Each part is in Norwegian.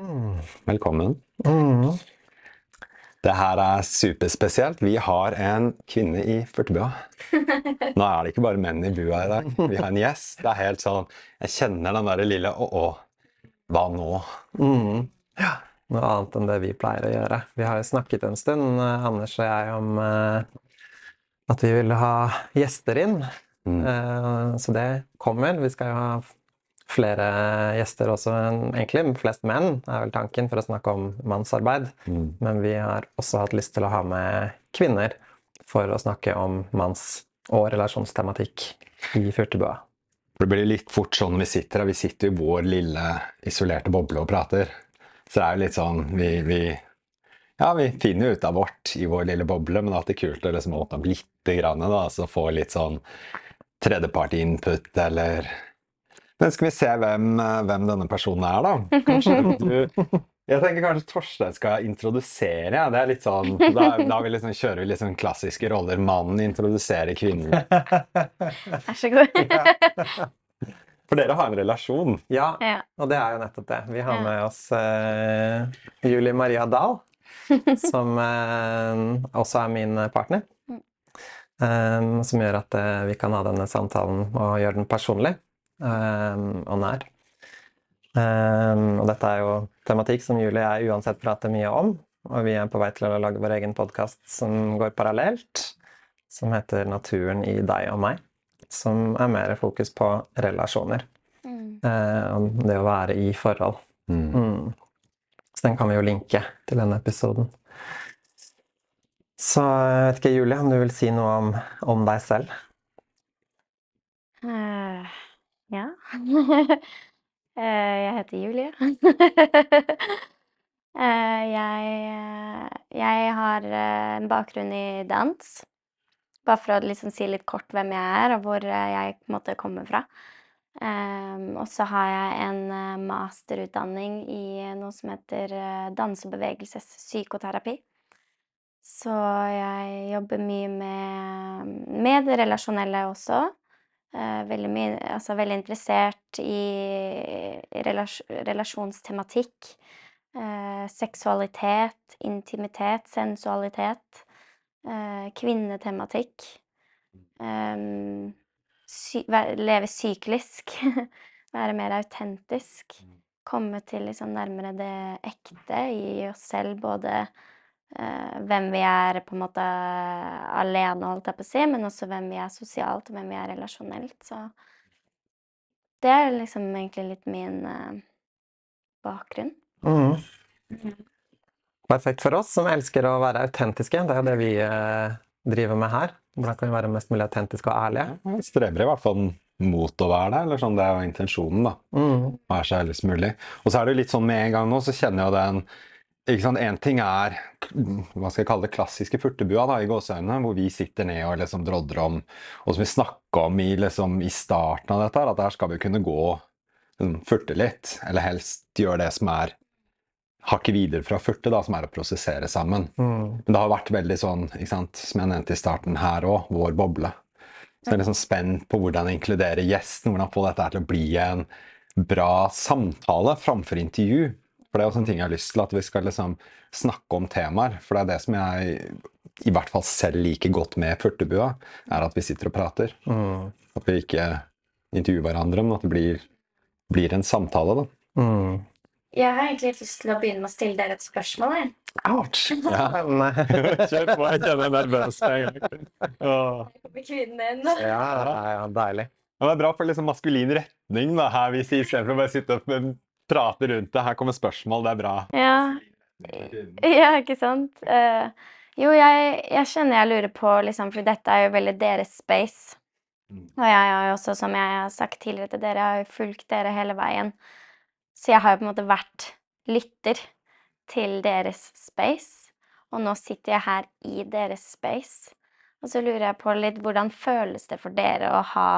Mm. Velkommen. Mm. Det her er superspesielt. Vi har en kvinne i 40-bua. Nå er det ikke bare menn i bua i dag. Vi har en gjest. Det er helt sånn Jeg kjenner den derre lille å-å. Hva nå? Mm. Ja. Noe annet enn det vi pleier å gjøre. Vi har jo snakket en stund, eh, Anders og jeg, om uh, at vi ville ha gjester inn. Mm. Uh, så det kommer. Vi skal jo ha flere gjester også, egentlig flest menn, er vel tanken, for å snakke om mannsarbeid. Mm. Men vi har også hatt lyst til å ha med kvinner for å snakke om manns- og relasjonstematikk i Furtebua. Det blir litt fort sånn når vi sitter her. Vi sitter i vår lille isolerte boble og prater. Så det er litt sånn Vi, vi ja, vi finner jo ut av vårt i vår lille boble, men det er kult å liksom åpne opp litt, grann, da, så få litt sånn tredjepart-input eller Men skal vi se hvem, eh, hvem denne personen er, da? Kanskje du Jeg tenker kanskje Torstein skal introdusere. Ja. Det er litt sånn, Da, da vi liksom, kjører vi sånn klassiske roller. Mannen introduserer kvinnen. Vær så god. For dere har en relasjon. Ja, og det er jo nettopp det. Vi har med oss uh, Julie Maria Dahl, som uh, også er min partner. Eh, som gjør at uh, vi kan ha denne samtalen og gjøre den personlig og nær. Eh, og dette er jo tematikk som Julie og jeg uansett prater mye om. Og vi er på vei til å lage vår egen podkast som går parallelt, som heter 'Naturen i deg og meg'. Som er mer fokus på relasjoner. Mm. Eh, det å være i forhold. Mm. Mm. Så den kan vi jo linke til denne episoden. Så jeg vet ikke, Julie, om du vil si noe om, om deg selv? Eh, ja. Eh, jeg heter Julie. Eh, jeg, eh, jeg har en bakgrunn i dans. Bare for å liksom si litt kort hvem jeg er, og hvor jeg på en måte kommer fra. Em, og så har jeg en masterutdanning i noe som heter eh, danse- og bevegelsespsykoterapi. Så jeg jobber mye med, med det relasjonelle også. Eh, veldig mye, altså veldig interessert i relas relasjonstematikk. Eh, seksualitet, intimitet, sensualitet. Eh, kvinnetematikk. Eh, sy leve syklisk. Være mer autentisk. Komme til liksom nærmere det ekte i oss selv, både hvem vi er på en måte alene, holdt jeg på å si, men også hvem vi er sosialt, og hvem vi er relasjonelt. Så det er liksom egentlig litt min eh, bakgrunn. Mm. Perfekt for oss som elsker å være autentiske. Det er jo det vi eh, driver med her. Hvordan kan vi være mest mulig autentiske og ærlige? Vi streber i hvert fall mot å være det. eller sånn, Det er jo intensjonen. da, Mm. Være så ærlig som mulig. Og så er det jo litt sånn med en gang nå, så kjenner jeg jo den En ting er hva skal jeg kalle det, klassiske furtebua da, i gåseøynene, hvor vi sitter ned og liksom drodder om Og som vi snakka om i, liksom, i starten av dette, her, at der skal vi kunne gå liksom, furte litt. Eller helst gjøre det som er hakket videre fra furte, da, som er å prosessere sammen. Mm. Men det har vært veldig sånn, ikke sant, som jeg nevnte i starten her òg, vår boble. Så jeg er liksom spent på hvordan inkludere gjesten, hvordan få dette her til å bli en bra samtale framfor intervju. For det er også en ting jeg har lyst til, at vi skal liksom snakke om temaer. For det er det som jeg i hvert fall selv liker godt med Furtebua, er at vi sitter og prater. Mm. At vi ikke intervjuer hverandre, men at det blir, blir en samtale, da. Mm. Jeg har egentlig lyst til å begynne med å stille dere et spørsmål. Jeg. Ouch! Ja. Men, Kjør på, jeg kjenner meg er nervøs. Ja, Med kvinnen din. ja, ja, deilig. det er bra for liksom maskulin retning da, her vi sier, istedenfor å bare sitte opp um, prate rundt det. Her kommer spørsmål, det er bra. Ja. Ja, ikke sant? Uh, jo, jeg, jeg kjenner jeg lurer på, liksom, for dette er jo veldig deres space. Mm. Og jeg har jo også, som jeg har sagt tidligere til dere, jeg har jo fulgt dere hele veien. Så jeg har jo på en måte vært lytter til deres space. Og nå sitter jeg her i deres space. Og så lurer jeg på litt hvordan føles det for dere å ha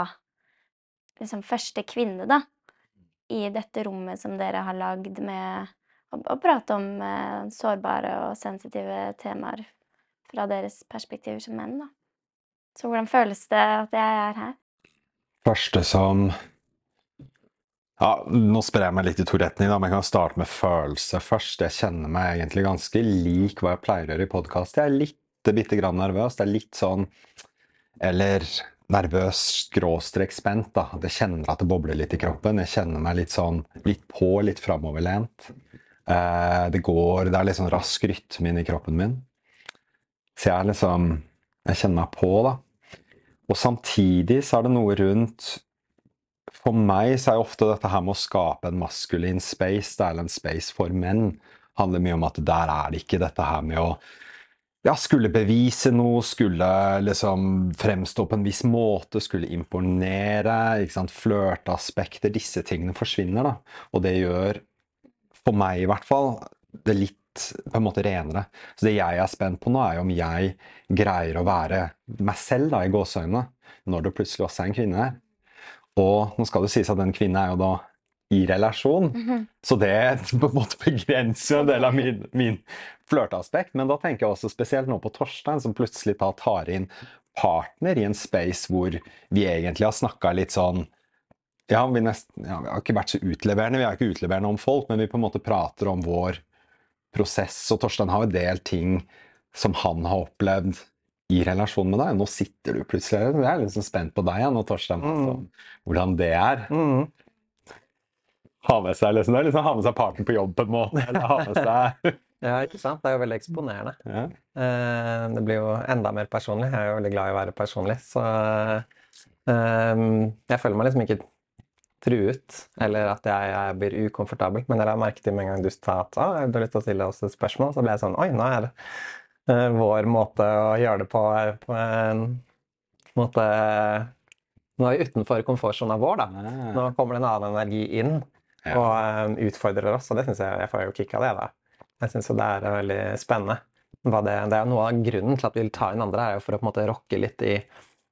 liksom første kvinne, da, i dette rommet som dere har lagd med å, å prate om eh, sårbare og sensitive temaer fra deres perspektiver som menn, da. Så hvordan føles det at jeg er her? første som Ja, nå sprer jeg meg litt i to retninger, da, men jeg kan starte med følelse først. Jeg kjenner meg egentlig ganske lik hva jeg pleier å gjøre i podkast. Jeg er litt bitte grann nervøs. Det er litt sånn Eller nervøs skråstrek spent, da. At jeg kjenner at det bobler litt i kroppen. Jeg kjenner meg litt sånn litt på, litt framoverlent. Eh, det går Det er litt sånn rask rytme inni kroppen min. Så jeg er liksom Jeg kjenner meg på, da. Og samtidig så er det noe rundt For meg så er jo ofte dette her med å skape en maskulin space, det er en space for menn, handler mye om at der er det ikke dette her med å ja, skulle bevise noe, skulle liksom fremstå på en viss måte, skulle imponere, flørteaspekter, disse tingene forsvinner, da. Og det gjør, for meg i hvert fall, det litt på en måte renere. Så det jeg er spent på nå, er om jeg greier å være meg selv, da, i gåseøynene, når det plutselig også er en kvinne her. Og nå skal det sies at den kvinnen er jo da i relasjon, så det på en måte begrenser en del av min, min flørteaspekt. Men da tenker jeg også spesielt nå på Torstein, som plutselig da tar inn partner i en space hvor vi egentlig har snakka litt sånn ja vi, nesten, ja, vi har ikke vært så utleverende, vi er ikke utleverende om folk, men vi på en måte prater om vår prosess. Og Torstein har jo delt ting som han har opplevd i relasjon med deg. Nå sitter du plutselig. Jeg er liksom spent på deg nå, Torstein. Mm. Hvordan det er. Mm. Ha med seg liksom, det liksom ha med seg parten på jobb på en måte. Eller ha med seg Ja, ikke sant? Det er jo veldig eksponerende. ja. Eh, det blir jo enda mer personlig. Jeg er jo veldig glad i å være personlig, så eh, jeg føler meg liksom ikke truet, eller at jeg, jeg blir ukomfortabel. Men jeg la merke til med en gang du sa at å, du har lyst til å stille oss et spørsmål, så ble jeg sånn Oi, nå er det eh, vår måte å gjøre det på, på en måte Nå er vi utenfor komfortsona vår, da. Nå kommer det en annen energi inn Ja. og eh, utfordrer oss, og det syns jeg jeg får jo kick av det. da. Jeg syns det er eh, veldig spennende. Hva det, det er jo Noe av grunnen til at vi vil ta inn andre, er jo for å på en måte rokke litt i,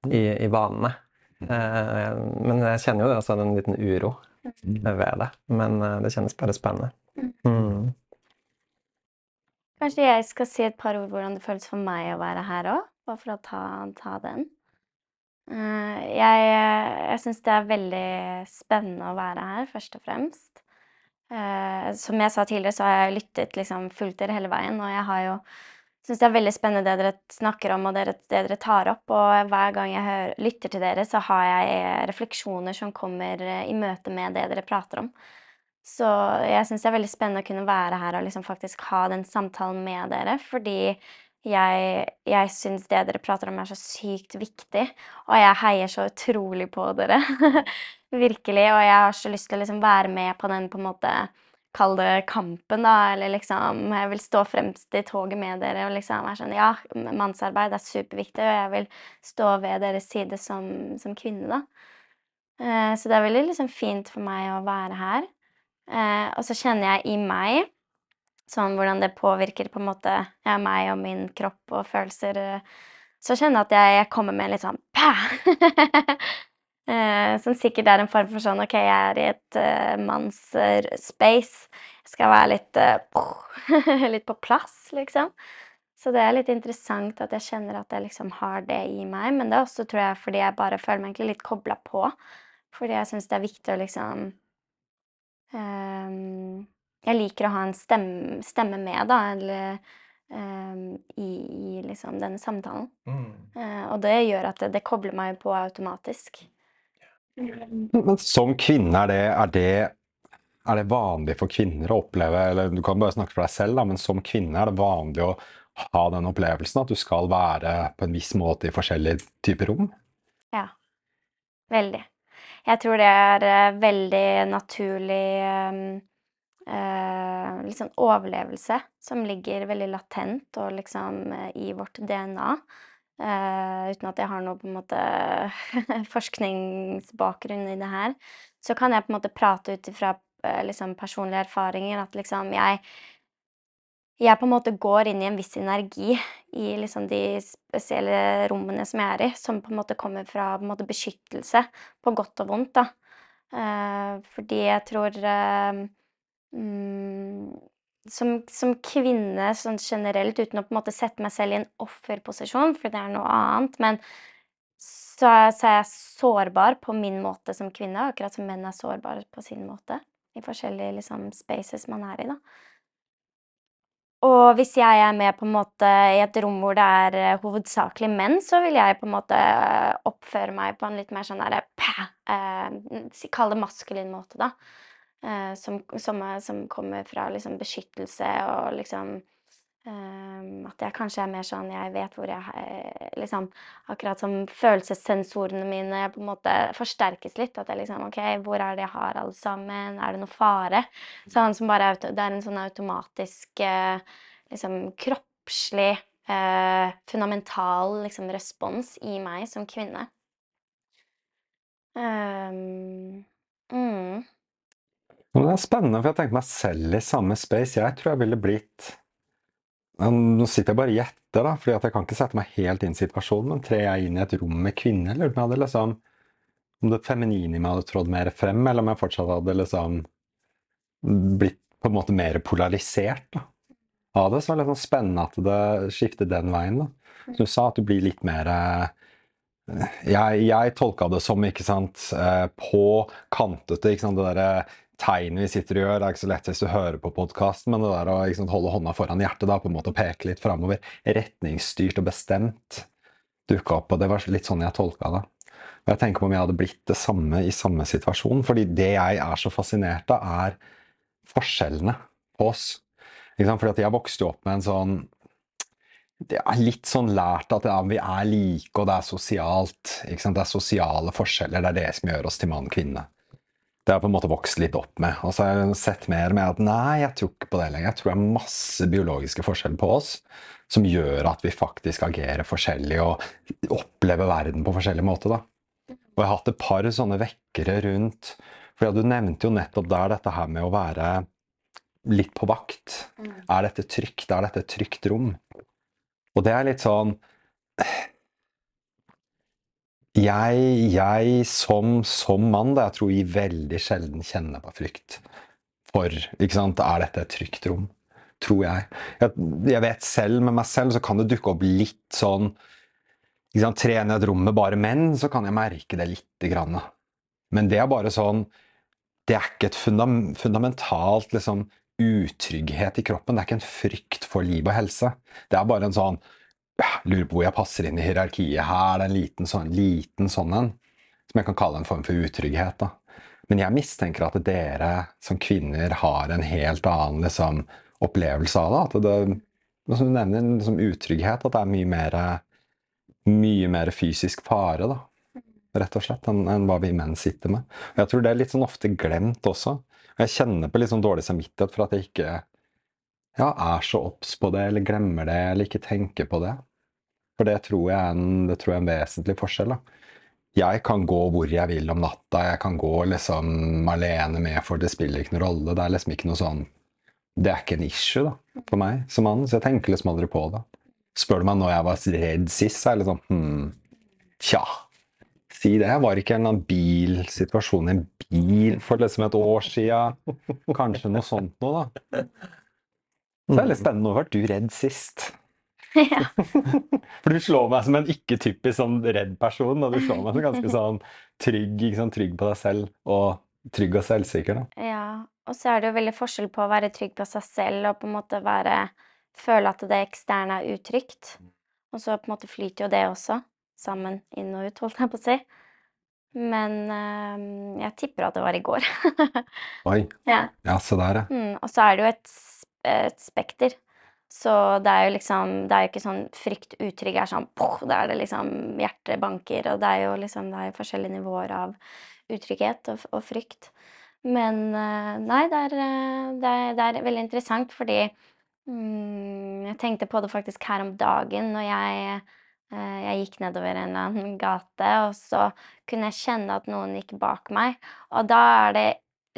i, i vanene. Eh, men jeg kjenner jo det også en liten uro ved det. Men det kjennes bare spennende. Mm. Kanskje jeg skal si et par ord hvordan det føles for meg å være her òg, bare for å ta, ta den. Eh, jeg jeg syns det er veldig spennende å være her, først og fremst. Eh, som jeg sa tidligere, så har jeg lyttet liksom fullt dere hele veien, og jeg har syns det er veldig spennende det dere snakker om, og det dere tar opp. Og hver gang jeg hører, lytter til dere, så har jeg refleksjoner som kommer eh, i møte med det dere prater om. Så jeg syns det er veldig spennende å kunne være her og liksom faktisk ha den samtalen med dere, fordi jeg, jeg syns det dere prater om, er så sykt viktig, og jeg heier så utrolig på dere. Virkelig. Og jeg har så lyst til å liksom være med på den, på en måte Kall det kampen, da, eller liksom Jeg vil stå fremst i toget med dere og liksom være sånn Ja, mannsarbeid er superviktig, og jeg vil stå ved deres side som, som kvinne, da. Eh, så det er veldig liksom fint for meg å være her. Eh, og så kjenner jeg i meg sånn hvordan det påvirker på en måte ja, meg og min kropp og følelser. eh, Så kjenner jeg at jeg, jeg kommer med en litt sånn pæ! Eh, som sikkert er en form for sånn OK, jeg er i et uh, manns-space. Jeg skal være litt uh, Litt på plass, liksom. Så det er litt interessant at jeg kjenner at jeg liksom har det i meg. Men det er også, tror jeg, fordi jeg bare føler meg egentlig litt kobla på. Fordi jeg syns det er viktig å liksom ehm, Jeg liker å ha en stemme, stemme med, da, eller um, i, i liksom denne samtalen. Eh, og det gjør at det, det kobler meg på automatisk. Men som kvinne, er det, er, det, er det vanlig for kvinner å oppleve Eller du kan bare snakke for deg selv, da, men som kvinne er det vanlig å ha den opplevelsen at du skal være på en viss måte i forskjellige typer rom? Ja. Veldig. Jeg tror det er eh, veldig naturlig um, eh, liksom overlevelse som ligger veldig latent og liksom eh, i vårt DNA. Eh, uten at jeg har noe på en måte forskningsbakgrunn i det her, så kan jeg på en måte prate ut ifra eh, liksom personlige erfaringer at liksom jeg jeg på en måte går inn i en viss energi i liksom de spesielle rommene som jeg er i, som på en måte kommer fra måte beskyttelse, på godt og vondt, da. Eh, fordi jeg tror eh, mm, som, som kvinne sånn generelt, uten å på en måte sette meg selv i en offerposisjon, for det er noe annet, men så så er jeg sårbar på min måte som kvinne, akkurat som menn er sårbare på sin måte. I forskjellige liksom, spaces man er i, da. Og hvis jeg er med på en måte i et rom hvor det er eh, hovedsakelig menn, så vil jeg på en måte eh, oppføre meg på en litt mer sånn derre eh, Kall det maskulin måte, da. Eh, som, som, er- som kommer fra liksom beskyttelse og liksom eh, At jeg kanskje er mer sånn Jeg vet hvor jeg eh, Liksom akkurat som følelsessensorene mine på en måte forsterkes litt. At jeg liksom OK, hvor er det jeg har alle sammen? Er det noe fare? Sånn som bare Det er en sånn automatisk eh, liksom kroppslig eh, fundamental liksom respons i meg som kvinne. Um, mm. Men det er spennende, for jeg tenker meg selv i samme space. Jeg tror jeg ville blitt Nå sitter jeg bare og gjetter, da, fordi jeg kan ikke sette meg helt inn i situasjonen, men trer jeg inn i et rom med kvinner, eller om jeg hadde liksom Om det feminine i meg hadde trådt mer frem, eller om jeg fortsatt hadde liksom blitt på en måte mer polarisert da, av det. Så er det litt sånn spennende at det skifter den veien. da. Som du sa, at du blir litt mer eh, jeg, jeg tolka det som ikke sant, eh, på kantete. ikke sant, Det derre tegnet vi sitter og gjør, det er ikke så lett hvis du hører på podkasten, men det der å liksom, holde hånda foran hjertet da, på en måte og peke litt framover, retningsstyrt og bestemt, dukka opp. Og det var litt sånn jeg tolka det. Og jeg tenker på om jeg hadde blitt det samme i samme situasjon. fordi det jeg er så fascinert av, er forskjellene på oss. Fordi at jeg vokste opp med en sånn det er litt sånn lært at ja, vi er like, og det er sosialt. Det er sosiale forskjeller. Det er det som gjør oss til mann og kvinne. Det har jeg på en måte vokst litt opp med. Og så har jeg sett mer med at nei, jeg tror ikke på det lenger. Jeg tror det er masse biologiske forskjeller på oss som gjør at vi faktisk agerer forskjellig og opplever verden på forskjellig måte. da. Og jeg har hatt et par sånne vekkere rundt For ja, du nevnte jo nettopp der dette her med å være litt på vakt. Er dette trygt? Er dette et trygt rom? Og det er litt sånn Jeg, jeg som, som mann, da, jeg tror jeg veldig sjelden kjenner på frykt for ikke sant? Er dette et trygt rom? Tror jeg. jeg. Jeg vet selv med meg selv så kan det dukke opp litt sånn ikke sant? Tre inn et rom med bare menn, så kan jeg merke det lite grann. Men det er bare sånn Det er ikke et fundam, fundamentalt liksom, utrygghet i kroppen. Det er ikke en frykt for liv og helse. Det er bare en sånn jeg lurer på hvor jeg passer inn i hierarkiet her. Det er en liten sånn, liten sånn en, som jeg kan kalle en form for utrygghet. da. Men jeg mistenker at dere som kvinner har en helt annen liksom, opplevelse av det. At det som du nevner, liksom, utrygghet, at det er mye mer, mye mer fysisk fare, da. Rett og slett, enn enn hva vi menn sitter med. Og jeg tror det er litt sånn ofte glemt også. Og jeg kjenner på litt sånn dårlig samvittighet for at jeg ikke ja, er så obs på det, eller glemmer det, eller ikke tenker på det. For det tror jeg er en, jeg er en vesentlig forskjell. da. Jeg kan gå hvor jeg vil om natta, jeg kan gå liksom alene med, for det spiller ikke noen rolle. Det er liksom ikke noe sånn Det er ikke en issue da, for meg som mann, så jeg tenker liksom aldri på det. Spør du meg når jeg var redd sist, så er jeg liksom hm, Tja, si det. Jeg Var ikke en eller annen bilsituasjon en bil for liksom et år sia? Kanskje noe sånt noe, da. Så det er litt spennende. Når var du redd sist? Ja. For du slår meg som en ikke-typisk sånn redd person, og du slår meg som ganske sånn trygg, sant? trygg på deg selv, og trygg og selvsikker. da. ja. Og så er det jo veldig forskjell på å være trygg på seg selv og på en måte være Føle at det eksterne er utrygt. Og så på en måte flyter jo det også sammen inn og ut, holdt jeg på å si. Men øh, jeg tipper at det var i går. Oi. ja. Ja, se der, ja. Mm, og så er det jo et, et spekter. Så det er jo liksom Det er jo ikke sånn frykt utrygg er sånn poh, Da er det liksom hjertet banker, og det er jo liksom Det er jo forskjellige nivåer av utrygghet og, og frykt. Men eh, nei, det er, eh, det er, det er veldig interessant fordi mm, Jeg tenkte på det faktisk her om dagen når jeg eh, jeg gikk nedover en eller annen gate, og så kunne jeg kjenne at noen gikk bak meg. Og da er det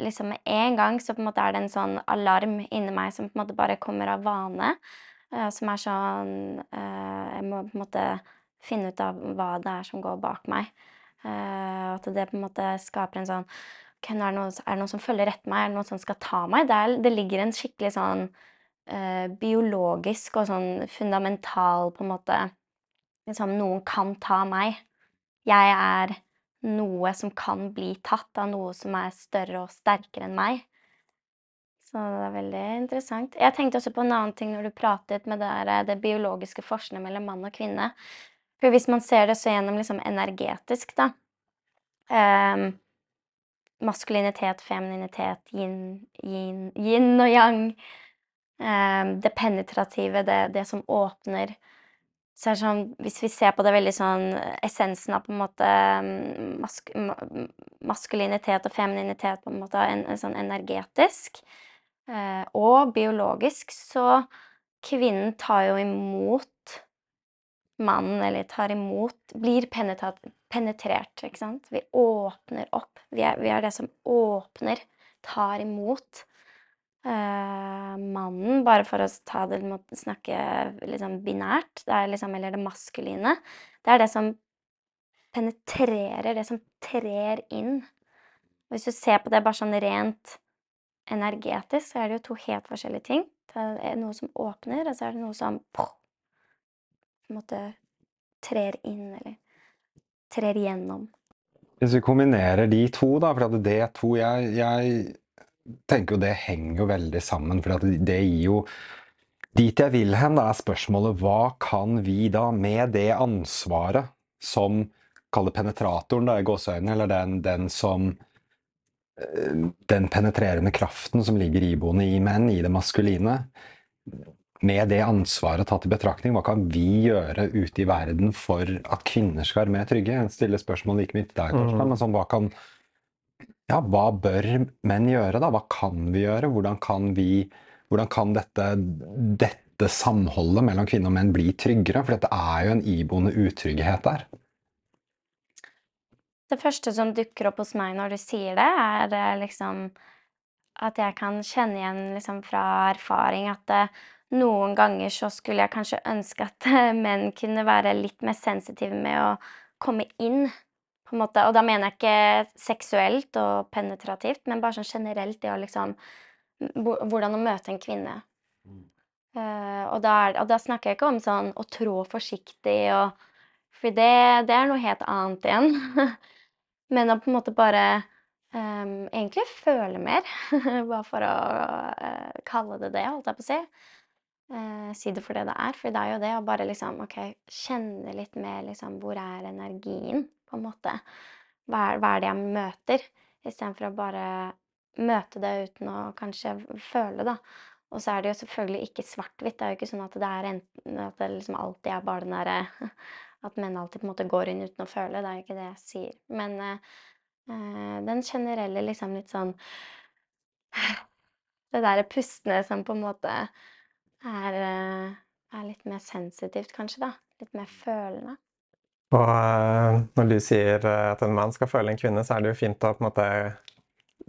liksom med en gang så på en måte er det en sånn alarm inni meg som på en måte bare kommer av vane. eh, som er sånn eh, Jeg må på en måte finne ut av hva det er som går bak meg. Eh, at det på en måte skaper en sånn Ok, nå er det, noe, er det noen som følger etter meg? Er det noen som skal ta meg? Det, er, det ligger en skikkelig sånn biologisk og sånn fundamental på en måte Liksom noen kan ta meg. jeg er noe som kan bli tatt av noe som er større og sterkere enn meg. Så det er veldig interessant. Jeg tenkte også på en annen ting når du pratet med det, det biologiske forskjellen mellom mann og kvinne. For hvis man ser det så gjennom liksom energetisk, da um, Maskulinitet, femininitet, yin, yin, yin og yang. Um, det penetrative, det, det som åpner så er det sånn, Hvis vi ser på det veldig sånn Essensen av på en måte mm, mask, maskulinitet og femininitet på en måte en, en sånn energetisk eh, og biologisk, så kvinnen tar jo imot mannen, eller tar imot Blir penetrert, ikke sant? Vi åpner opp. Vi er, vi er det som åpner, tar imot eh, mannen, bare for å ta det, snakke liksom binært, det er liksom, eller det maskuline, det er det som penetrerer, det som trer inn. Hvis du ser på det bare sånn rent energetisk, så er det jo to helt forskjellige ting. Det er noe som åpner, og så er det noe som på en måte trer inn, eller trer igjennom. Hvis vi kombinerer de to, da, for det to jeg, jeg tenker jo det henger jo veldig sammen, for det gir jo Dit jeg vil hen, da er spørsmålet hva kan vi da, med det ansvaret som kaller penetratoren, da, i gåseøynene, eller den, den som eh, Den penetrerende kraften som ligger iboende i menn, i det maskuline. Med det ansvaret tatt i betraktning, hva kan vi gjøre ute i verden for at kvinner skal være mer trygge? Jeg stiller spørsmålet like mye til deg, Torstein, mm. men sånn, hva kan ja, hva bør menn gjøre, da? Hva kan vi gjøre? Hvordan kan, vi, hvordan kan dette, dette, samholdet mellom kvinne og menn bli tryggere? For dette er jo en iboende utrygghet der. Det første som dukker opp hos meg når du sier det, er eh, liksom at jeg kan kjenne igjen liksom fra erfaring at eh, noen ganger så skulle jeg kanskje ønske at menn kunne være litt mer sensitive med å komme inn på en måte. Og da mener jeg ikke seksuelt og penetrativt, men bare sånn generelt det å liksom Hvordan å møte en kvinne. Uh, og, da er, og, da snakker jeg ikke om sånn å trå forsiktig og For det, det er noe helt annet igjen. men å på en måte bare um, egentlig føle mer. bare for å uh, kalle det det, holdt jeg på å si. Uh, si det for det det er. For det er jo det å bare liksom OK, kjenne litt mer liksom Hvor er energien? på en måte. Hva er, hva er det jeg møter? Istedenfor å bare møte det uten å kanskje føle, da. Og så er det jo selvfølgelig ikke svart-hvitt. Det er jo ikke sånn at det er enten at det liksom alltid er bare den derre At menn alltid på en måte går inn uten å føle. Det er jo ikke det jeg sier. Men eh, den generelle liksom litt sånn Det derre pustene som på en måte er, uh, er litt mer sensitivt, kanskje, da. Litt mer følende. Og uh, når du sier uh, at en mann skal føle en kvinne, så er det jo fint å på en måte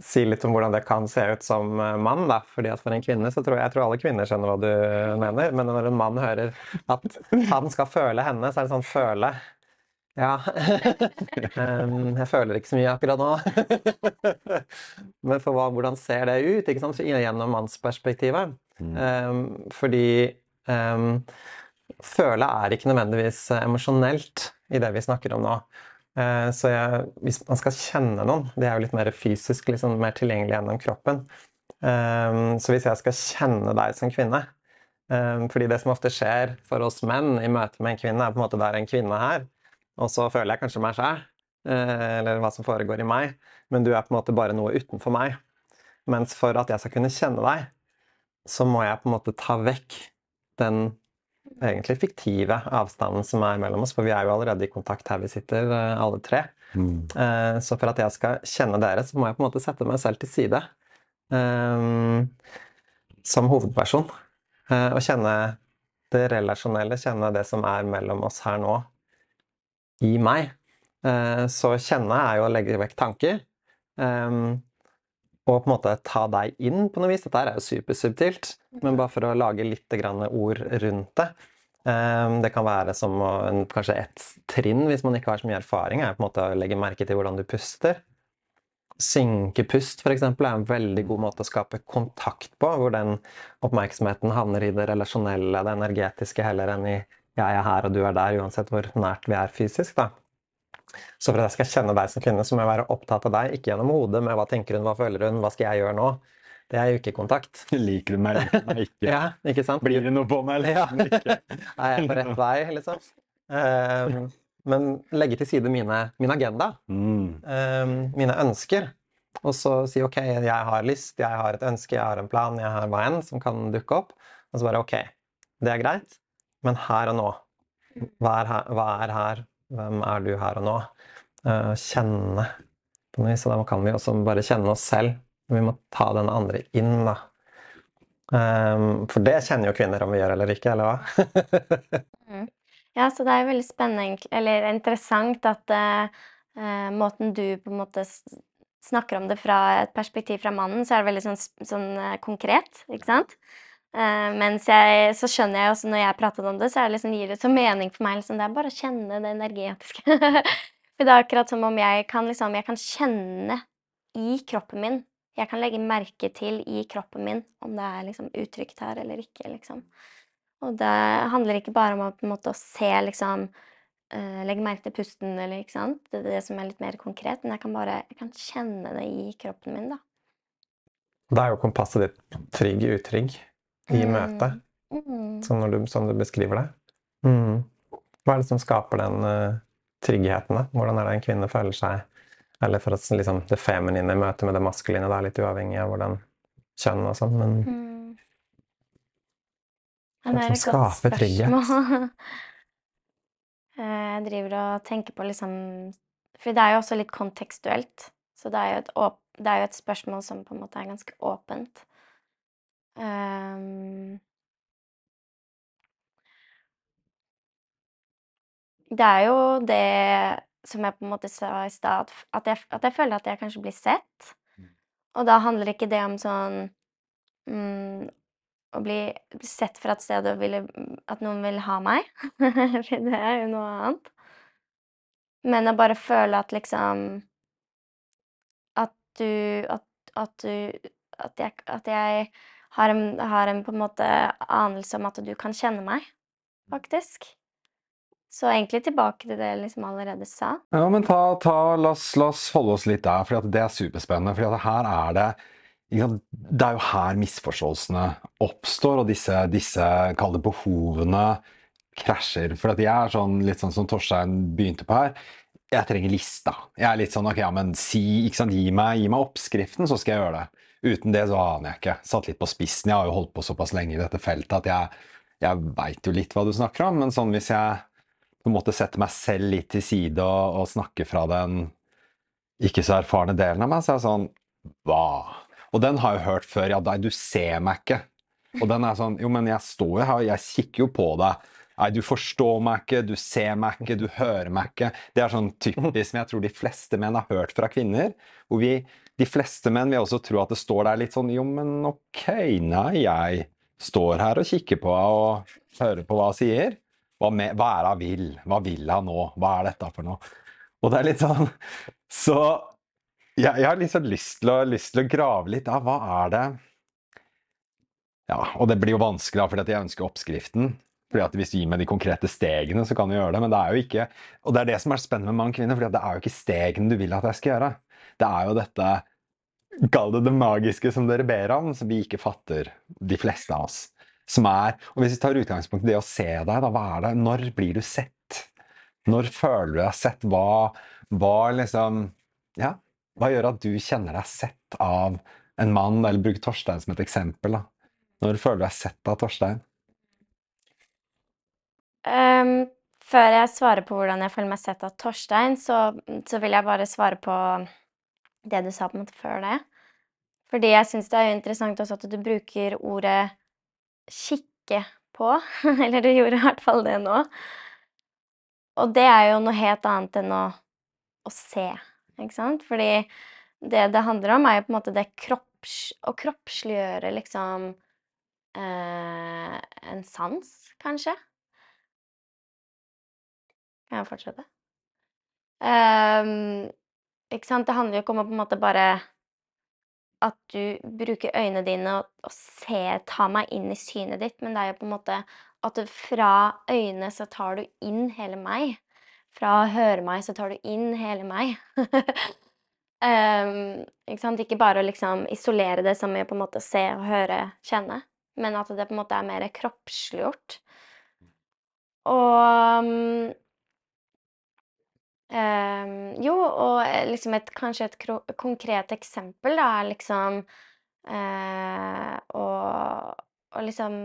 si litt om hvordan det kan se ut som mann. da, fordi at For en kvinne så tror jeg, jeg tror alle kvinner skjønner hva du mener, men når en mann hører at han skal føle henne, så er det sånn føle. Ja Jeg føler ikke så mye akkurat nå. men for hva, hvordan ser det ut ikke sant, gjennom mannsperspektivet? Mm. Um, fordi um, føle er ikke nødvendigvis emosjonelt i det vi snakker om nå. Eh, så jeg, hvis man skal kjenne noen, det er jo litt mer fysisk, liksom mer tilgjengelig gjennom kroppen. Eh, så hvis jeg skal kjenne deg som kvinne eh, fordi det som ofte skjer for oss menn i møte med en kvinne, er på en måte det er en kvinne her, og så føler jeg kanskje meg sjæl, eller hva som foregår i meg, men du er på en måte bare noe utenfor meg. Mens for at jeg skal kunne kjenne deg, så må jeg på en måte ta vekk den egentlig fiktive avstanden som er mellom oss, for vi er jo allerede i kontakt her vi sitter, eh, alle tre. Mm. Eh, så for at jeg skal kjenne dere, så må jeg på en måte sette meg selv til side um, som hovedperson. Og kjenne det relasjonelle, kjenne det som er mellom oss her nå, i meg. Så kjenne er jo å legge vekk tanker. Um, og på en måte ta deg inn på noe vis. Dette er jo supersubtilt, men bare for å lage litt ord rundt det. Ehm, det kan være som kanskje et trinn, hvis man ikke har så mye erfaring, er på en måte å legge merke til hvordan du puster. Synkepust f.eks. er en veldig god måte å skape kontakt på, hvor den oppmerksomheten havner i det relasjonelle, det energetiske, heller enn i 'jeg er her og du er der', uansett hvor nært vi er fysisk. da. Så for at jeg skal kjenne deg som kvinne, så må jeg være opptatt av deg, ikke gjennom hodet med hva tenker hun, hva føler hun, hva skal jeg gjøre nå? Det er jo ikke kontakt. Liker du meg, liker meg ikke? Ja, ikke sant? Blir det noe på meg, eller Ja. ikke? Er jeg på rett vei, liksom? Um, men legge til side mine, min agenda, Mm. um, mine ønsker, og så si ok, jeg har lyst, jeg har et ønske, jeg har en plan, jeg har hva enn som kan dukke opp, og så bare ok, det er greit, men her og nå, hva er her? Hva er her? Hvem er du her og nå? Eh, kjenne på noe vis, og da kan vi også bare kjenne oss selv. Vi må ta den andre inn, da. Um, for det kjenner jo kvinner om vi gjør eller ikke, eller hva? Mm. Ja, så det er jo veldig spennende, eller interessant at eh, eh, måten du på en måte snakker om det fra et perspektiv fra mannen, så er det veldig sånn, sånn eh, konkret, ikke sant? Eh, mens jeg, så skjønner jeg også når jeg prater om det, så liksom, gir det så mening for meg. Liksom, det er bare å kjenne det energetiske. for det er akkurat som om jeg kan, liksom, jeg kan kjenne i kroppen min. Jeg kan legge merke til i kroppen min om det er liksom uttrykt her eller ikke, liksom. Og det handler ikke bare om å, måte, å se, liksom uh, Legge merke til pusten, eller ikke sant. Det er det som er litt mer konkret. Men jeg kan bare jeg kan kjenne det i kroppen min, da. Da er jo kompasset ditt trygg, utrygg i Mm. møtet, Mm. sånn, du, sånn du beskriver det. Mm. Hva er det som skaper den uh, tryggheten, da? Hvordan er det en kvinne føler seg Eller for at liksom, det feminine i møte med det maskuline, er litt uavhengig av hvordan kjønn og sånn, men Mm. Hva er det som skaper trygghet? Eh, Jeg driver og tenker på liksom For det er jo også litt kontekstuelt. Så det er jo et, åp det er jo et spørsmål som på en måte er ganske åpent. Ehm. Det er jo det som jeg på en måte sa i stad, at jeg at jeg føler at jeg kanskje blir sett. Og da handler ikke det om sånn, hm, å bli sett fra et sted og ville at noen vil ha meg, for det er jo noe annet. Men å bare føle at liksom At du at at du at jeg at jeg har en har en på en måte anelse om at du kan kjenne meg, faktisk. Så egentlig tilbake til det jeg liksom allerede sa. Ja, men ta, ta, la, oss, la oss holde oss litt der, for det er superspennende. For her er det Det er jo her misforståelsene oppstår, og disse, disse kalde behovene krasjer. For jeg er sånn, litt sånn som Torstein begynte på her. Jeg trenger lista. Jeg er litt sånn ok, ja, men si, gi meg, gi meg oppskriften, så skal jeg gjøre det. Uten det så aner jeg ikke. Satt litt på spissen. Jeg har jo holdt på såpass lenge i dette feltet at jeg, jeg veit jo litt hva du snakker om. Men sånn hvis jeg på en måte setter meg selv litt til side og, og snakker fra den ikke så erfarne delen av meg, så er jeg sånn Hva? Og den har jeg hørt før. Ja, nei, du ser meg ikke. Og den er sånn Jo, men jeg står jo her, jeg kikker jo på deg. Nei, du forstår meg ikke, du ser meg ikke, du hører meg ikke. Det er sånn typisk som jeg tror de fleste menn har hørt fra kvinner. Hvor vi, de fleste menn vil også tro at det står der litt sånn Jo, men ok, nei, jeg står her og kikker på henne og hører på hva hun sier. Hva, med, hva er det hun vil? Hva vil hun nå? Hva er dette for noe? Og det er litt sånn Så jeg, jeg har liksom lyst til, å, lyst til å grave litt. Ja, hva er det Ja, og det blir jo vanskelig, da, fordi jeg ønsker oppskriften. Fordi at Hvis du gir meg de konkrete stegene, så kan du gjøre det. Men det er jo ikke Og det er det som er spennende med mange kvinner, kvinne, fordi det er jo ikke stegene du vil at jeg skal gjøre. Det er jo dette Kall det det magiske som dere ber om, som vi ikke fatter, de fleste av oss. Som er Og hvis vi tar utgangspunkt i det å se deg, da, hva er det? Når blir du sett? Når føler du deg sett? Hva, hva liksom Ja, hva gjør at du kjenner deg sett av en mann? Eller bruk Torstein som et eksempel. da. Når føler du deg sett av Torstein? Um, før jeg svarer på hvordan jeg føler meg sett av Torstein, så, så vil jeg bare svare på det du sa på en måte før det. Fordi jeg syns det er interessant også at du bruker ordet 'kikke på'. Eller du gjorde i hvert fall det nå. Og det er jo noe helt annet enn å, å se, ikke sant? Fordi det det handler om, er jo på en måte det kropps... Å kroppsliggjøre liksom eh, en sans, kanskje. Kan jeg fortsette? Ehm, ikke sant, det handler jo ikke om å på en måte bare at du bruker øynene dine og, og ser, tar meg inn i synet ditt, men det er jo på en måte at du fra øynene så tar du inn hele meg. fra å høre meg, så tar du inn hele meg. um, ikke sant? Ikke bare å liksom isolere det som i på en måte se og høre, kjenne, men at det på en måte er mer kroppsliggjort. Og mm, em, Jo, og eh, liksom et kanskje et konkret eksempel, da, er liksom uh, å å liksom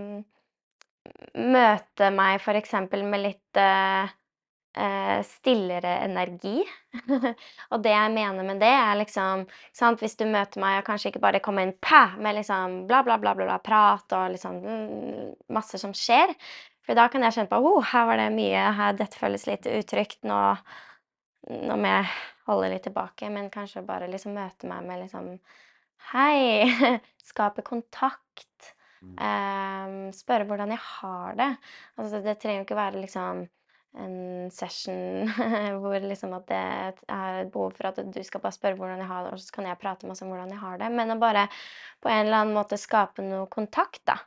møte meg for eksempel med litt uh, uh, stillere energi. Og det jeg mener med det, er liksom sant, Hvis du møter meg og kanskje ikke bare kommer inn pæ, med liksom bla, bla, bla, bla, bla prat og liksom mm, masse som skjer. For da kan jeg kjenne på oh, her var det mye, her, dette føles litt utrygt. Nå, nå må jeg holde litt tilbake, men kanskje bare liksom møte meg med liksom Hei! Skape kontakt. Um, spørre hvordan jeg har det. Altså, det trenger jo ikke være liksom en session hvor liksom at det er et behov for at du skal bare spørre hvordan jeg har det, og så kan jeg prate masse om hvordan jeg har det. Men å bare på en eller annen måte skape noe kontakt, da.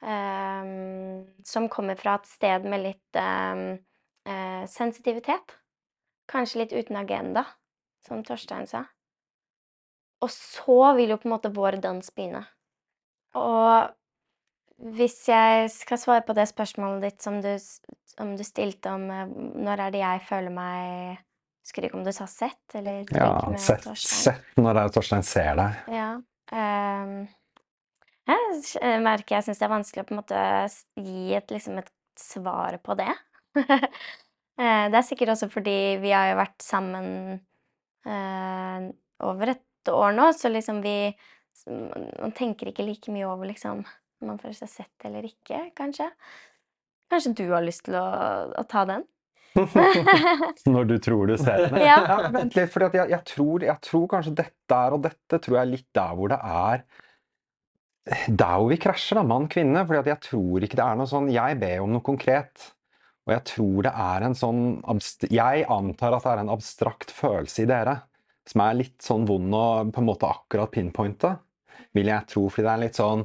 Um, som kommer fra et sted med litt um, uh, sensitivitet. Kanskje litt uten agenda, som Torstein sa. Og så vil jo på en måte vår dans begynne. Og hvis jeg skal svare på det spørsmålet ditt som du, som du stilte om uh, når er det jeg føler meg Husker ikke om du sa sett eller Ja, sett, sett når det er Torstein ser deg. Ja. Um, jeg merker jeg syns det er vanskelig å på en måte gi et, liksom et svar på det. Eh, det er sikkert også fordi vi har jo vært sammen eh, over et år nå, så liksom vi Man tenker ikke like mye over liksom om man føler seg sett eller ikke, kanskje. Kanskje du har lyst til å, å ta den? Når du tror du ser den? Ja. vent litt, for jeg, jeg, tror, jeg tror kanskje dette er, og dette tror jeg er litt der hvor det er Der hvor vi krasjer, da, mann-kvinne. For jeg tror ikke det er noe sånn Jeg ber om noe konkret. Og jeg tror det er en sånn Jeg antar at det er en abstrakt følelse i dere som er litt sånn vond å på en måte akkurat pinpointe, vil jeg tro. Fordi det er litt sånn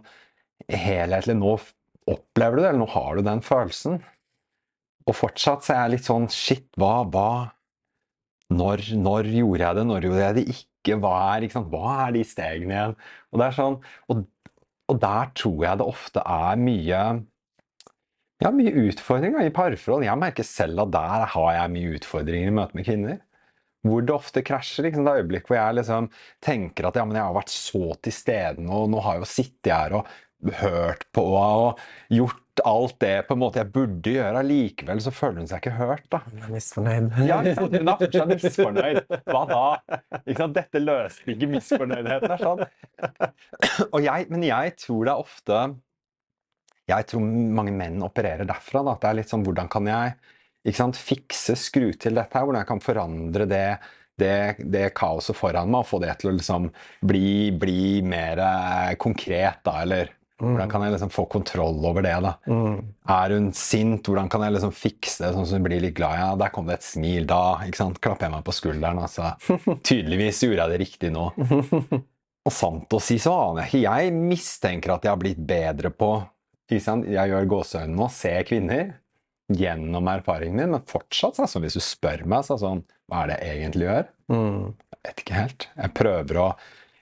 helhetlig Nå opplever du det, eller nå har du den følelsen. Og fortsatt så er jeg litt sånn Shit, hva, hva når, når gjorde jeg det, når gjorde jeg det ikke? Hva er, ikke? Hva er de stegene igjen? Og, det er sånn, og, og der tror jeg det ofte er mye ja, mye utfordringer i parforhold. Jeg merker selv at der har jeg mye utfordringer i møte med kvinner. Hvor det ofte krasjer. Liksom, det er øyeblikk hvor jeg liksom tenker at ja, men jeg har vært så til stede nå, og nå har jeg jo sittet her og hørt på og gjort alt det på en måte jeg burde gjøre. Allikevel så føler hun seg ikke hørt. da. Hun er misfornøyd. Ja. Hun er fortsatt misfornøyd. Hva da? Dette løste ikke misfornøydheten. er sånn. Jeg, men jeg tror det er ofte Jeg tror mange menn opererer derfra. Da. At det er litt sånn Hvordan kan jeg sant, fikse, skru til dette her? Hvordan jeg kan forandre det, det, det kaoset foran meg og få det til å liksom bli, bli mer eh, konkret, da? Eller hvordan kan jeg liksom få kontroll over det? da? Mm. Er hun sint? Hvordan kan jeg liksom fikse det sånn som hun blir litt glad? Ja, der kom det et smil. Da ikke sant? klapper jeg meg på skulderen. altså. Tydeligvis gjorde jeg det riktig nå. Og sant å si så aner jeg ikke. Jeg mistenker at jeg har blitt bedre på? Jeg gjør gåseøynene nå, ser kvinner gjennom erfaringen min, men fortsatt, altså, hvis du spør meg, så sånn Hva er det jeg egentlig gjør? Mm. Jeg vet ikke helt. Jeg prøver å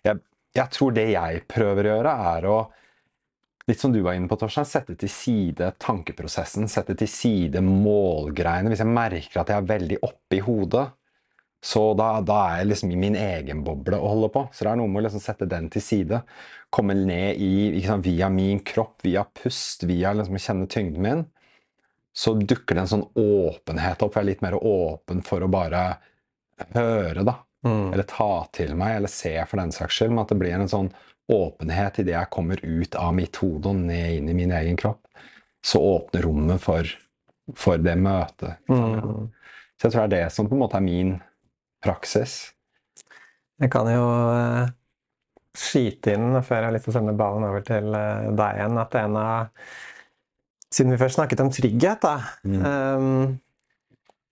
jeg, jeg tror det jeg prøver å gjøre, er å Litt som du var inne på, Torstein, sette til side tankeprosessen, sette til side målgreiene. Hvis jeg merker at jeg er veldig oppe i hodet, så da, da er jeg liksom i min egen boble å holde på. Så det er noe med å liksom sette den til side. Komme ned i, sant, via min kropp, via pust, via liksom å kjenne tyngden min. Så dukker det en sånn åpenhet opp. Jeg er litt mer åpen for å bare høre, da. Mm. Eller ta til meg, eller se for den saks skyld. Men at det blir en sånn åpenhet idet jeg kommer ut av mitt hode og ned inn i min egen kropp. Så åpner rommet for, for det møtet. Mm. Så jeg tror det er det som på en måte er min praksis. Jeg kan jo eh, skyte inn, før jeg har lyst til å sende ballen over til eh, deg igjen, at en av Siden vi først snakket om trygghet, da. Um,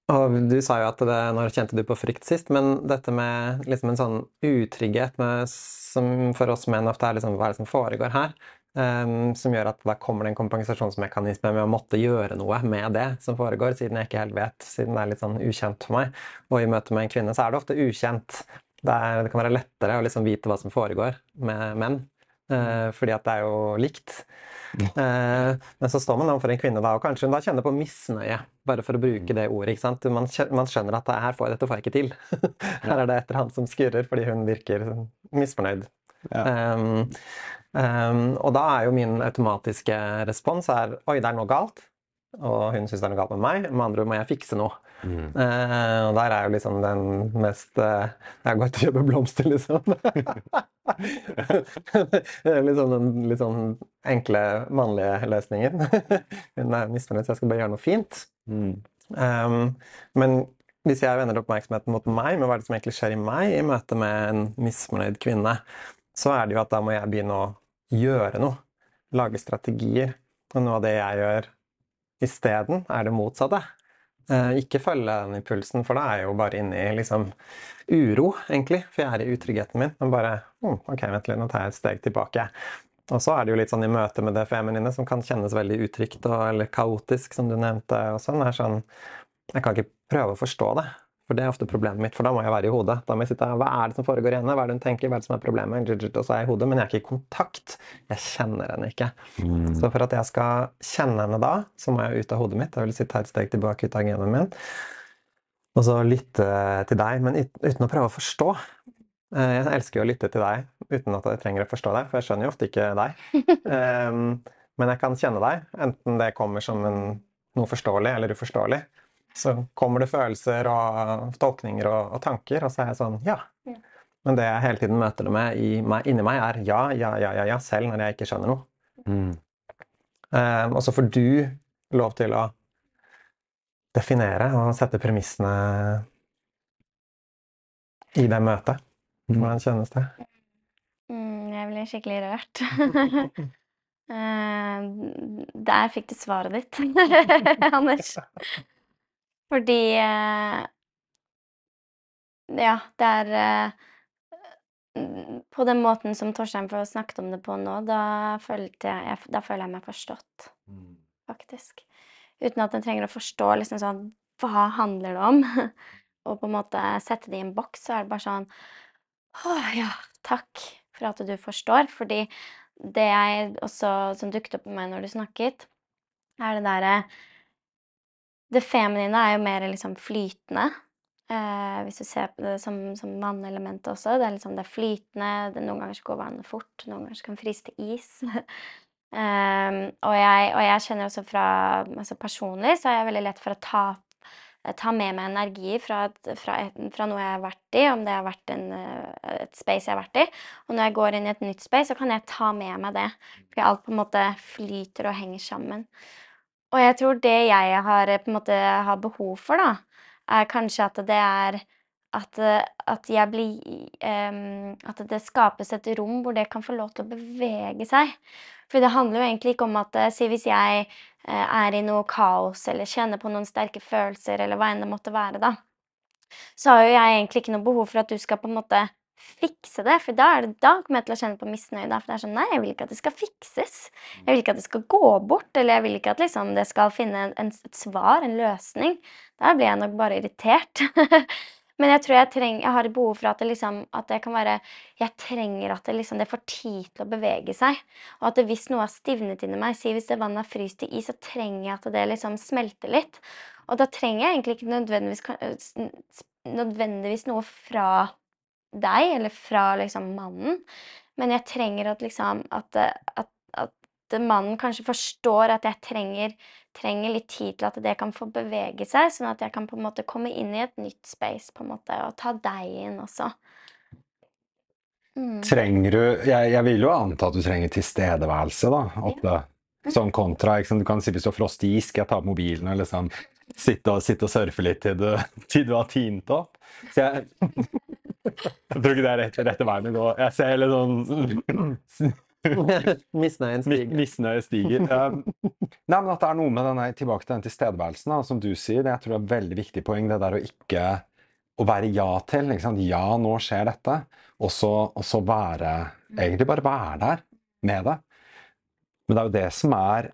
og du sa jo at det, når kjente du på frykt sist, men dette med liksom en sånn utrygghet med, som for oss menn ofte er liksom hva er det som foregår her? Um, som gjør at da kommer det en kompensasjonsmekanisme med å måtte gjøre noe med det som foregår, siden jeg ikke helt vet, siden det er litt sånn ukjent for meg. Og i møte med en kvinne så er det ofte ukjent. Det, er, det kan være lettere å liksom vite hva som foregår med menn, uh, fordi at det er jo likt. Uh, men så står man overfor en kvinne da, og kanskje hun da kjenner på misnøye, bare for å bruke det ordet. ikke sant? Man, man skjønner at det her får, dette får jeg ikke til. her er det et eller annet som skurrer, fordi hun virker misfornøyd. Ja. Um, Um, og da er jo min automatiske respons er oi, det er noe galt. Og hun syns det er noe galt med meg. Med andre ord må jeg fikse noe. Mm. Uh, og der er jo liksom den mest uh, Jeg går til å kjøpe blomster, liksom. er liksom den litt sånn enkle, mannlige løsningen. hun er misfornøyd, så jeg skal bare gjøre noe fint. Mm. Um, men hvis jeg vender oppmerksomheten mot meg, med hva det som egentlig skjer i meg i møte med en misfornøyd kvinne, så er det jo at da må jeg begynne å gjøre noe. Lage strategier. Og noe av det jeg gjør isteden, er det motsatte. Eh, ikke følge den impulsen, for da er jeg jo bare inne i liksom uro, egentlig. For jeg er i utryggheten min. Men bare oh, Ok, vent litt, nå tar jeg et steg tilbake. Og så er det jo litt sånn i møte med det feminine som kan kjennes veldig utrygt og, eller kaotisk, som du nevnte. og sånn, er sånn, Jeg kan ikke prøve å forstå det. For det er ofte problemet mitt, for da må jeg være i hodet. Da må jeg sitte her, Hva er det som foregår i henne? Hva er det hun tenker? Hva er det som er problemet? Og så er jeg i hodet, men jeg er ikke i kontakt. Jeg kjenner henne ikke. Mm. Så for at jeg skal kjenne henne da, så må jeg ut av hodet mitt. Jeg vil sitte her et steg tilbake ut av genoen min. Og så lytte til deg, men uten å prøve å forstå. Eh, jeg elsker jo å lytte til deg uten at jeg trenger å forstå deg, for jeg skjønner jo ofte ikke deg. um, men jeg kan kjenne deg, enten det kommer som en, noe forståelig eller uforståelig. Så kommer det følelser og tolkninger og, og tanker, og så er jeg sånn ja. Men det jeg hele tiden møter det med meg, inni meg, er ja, ja, ja, ja, ja, selv når jeg ikke skjønner noe. Mm. Um, og så får du lov til å definere og sette premissene i det møtet. Mm. Hvordan kjennes det? Mm, jeg blir skikkelig rørt. uh, der fikk du svaret ditt, Anders. Fordi eh, Ja, det er eh, På den måten som Torstein får snakket om det på nå, da, følte jeg, da føler jeg meg forstått, mm. faktisk. Uten at en trenger å forstå liksom sånn Hva handler det om? Og på en måte sette det i en boks, så er det bare sånn Å ja, takk for at du forstår. Fordi det jeg også som dukket opp med meg når du snakket, er det derre det feminine er jo mer liksom flytende. Eh, hvis du ser på det som, som vannelementet også. Det er liksom det flytende. Det, noen ganger går vannet fort, noen ganger kan fryse til is. um, og, jeg, og, jeg, kjenner også fra altså Personlig så er jeg veldig lett for å ta, ta med meg energi fra, fra, fra, noe jeg har vært i, om det har vært en, et space jeg har vært i. Og når jeg går inn i et nytt space, så kan jeg ta med meg det. Fordi alt på en måte flyter og henger sammen. Og jeg tror det jeg har, en måte, har behov for, da, er kanskje at det er at, at jeg blir um, At det skapes et rom hvor det kan få lov til å bevege seg. For det handler jo egentlig ikke om at Si hvis jeg er i noe kaos eller kjenner på noen sterke følelser, eller hva enn det måtte være, da, så har jo jeg egentlig ikke noe behov for at du skal på en måte fikse det. For da, det, da, kommer jeg til å kjenne på misnøye. Da, for det er sånn Nei, jeg vil ikke at det skal fikses. Jeg vil ikke at det skal gå bort. Eller jeg vil ikke at liksom, det skal finne en, et svar, en løsning. Da blir jeg nok bare irritert. Men jeg tror jeg, treng, jeg har et behov for at det, liksom, at det kan være Jeg trenger at det, liksom, det får tid til å bevege seg. Og at det, hvis noe har stivnet inni meg, si hvis det vannet har fryst til is, så trenger jeg at det liksom smelter litt. Og da trenger jeg egentlig ikke nødvendigvis, nødvendigvis noe fra deg, eller fra liksom mannen. Men jeg trenger at liksom at, at, at, mannen kanskje forstår at jeg trenger, trenger, litt tid til at det kan få bevege seg, sånn at jeg kan på en måte komme inn i et nytt space på en måte, og ta deg inn også. Mm. Trenger du jeg, jeg, vil jo anta at du trenger tilstedeværelse da, oppe. Ja. Sånn kontra Du kan si hvis du har frostig is, skal jeg ta opp mobilen og liksom sitte og, sitte og surfe litt til du, til du har tint opp? Så jeg jeg tror ikke det er rett, rette veien å gå. Jeg ser litt sånn Misnøyen stiger. Misnøye stiger. Um, nei, men at det er noe med denne, tilbake til den tilstedeværelsen, da, som du sier. Det jeg tror er et veldig viktig poeng. Det der å ikke å være ja til. Ja, nå skjer dette. Og så, og så være Egentlig bare være der med det. Men det er jo det som er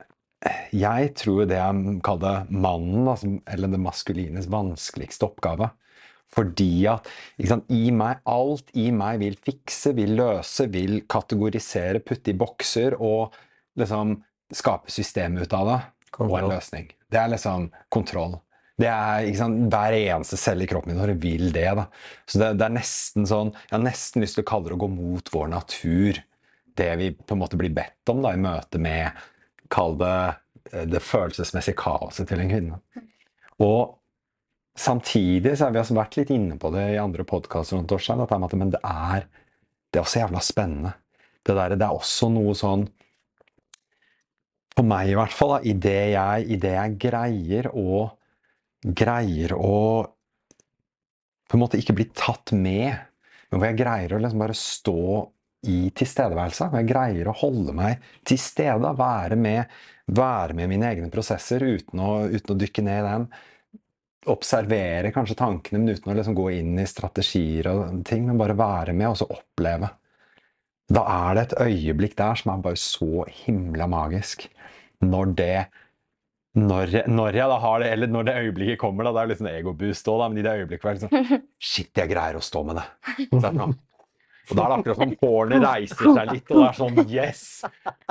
Jeg tror det jeg kaller mannen, altså, eller det maskulines vanskeligste oppgave. Fordi at sant, i meg, alt i meg vil fikse, vil løse, vil kategorisere, putte i bokser og liksom skape system ut av det. Og en løsning. Det er liksom kontroll. Det er, ikke sant, Hver eneste celle i kroppen min vil det. da. Så det, det er nesten sånn, Jeg har nesten lyst til å kalle det å gå mot vår natur. Det vi på en måte blir bedt om da, i møte med Kall det eh, det følelsesmessige kaoset til en kvinne. Og samtidig så har vi vært litt inne på det i andre podkaster men det er, det er også jævla spennende. Det, der, det er også noe sånn For meg, i hvert fall, da, i det jeg, i det jeg greier å Greier å på en måte ikke bli tatt med, men hvor jeg greier å liksom bare stå i tilstedeværelse. Hvor jeg greier å holde meg til stede, være med, være med mine egne prosesser uten å, uten å dykke ned i dem. Observere kanskje tankene, men uten å liksom gå inn i strategier og ting. Men bare være med og så oppleve. Da er det et øyeblikk der som er bare så himla magisk. Når det når, når jeg da har det, eller når det øyeblikket kommer, da, det er jo litt sånn egoboost òg, men i det øyeblikket hvor jeg liksom Shit, jeg greier å stå med det. Sånn. Og da er det akkurat som hårene reiser seg litt, og det er sånn Yes!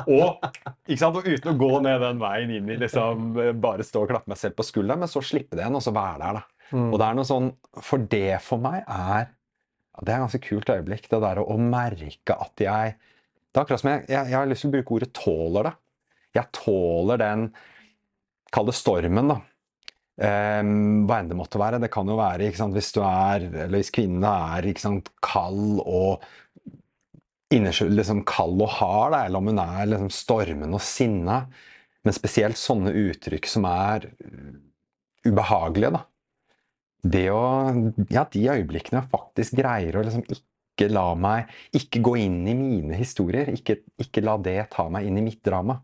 Og, ikke og uten å gå ned den veien inn i liksom bare stå og klappe meg selv på skulderen, men så slippe det igjen, og så være der, da. Mm. Og det er noe sånn For det for meg er Det er et ganske kult øyeblikk, det der å, å merke at jeg Det er akkurat som jeg, jeg, jeg har lyst til å bruke ordet 'tåler' det. Jeg tåler den Kall det stormen, da. Ehm, hva enn det måtte være. Det kan jo være sant, hvis du er, eller hvis kvinnene er sant, kald og liksom kald og hard, da, eller om hun er liksom stormende og sinna. Men spesielt sånne uttrykk som er ubehagelige, da. Det å Ja, de øyeblikkene jeg faktisk greier å liksom ikke la meg Ikke gå inn i mine historier. Ikke, ikke la det ta meg inn i mitt drama.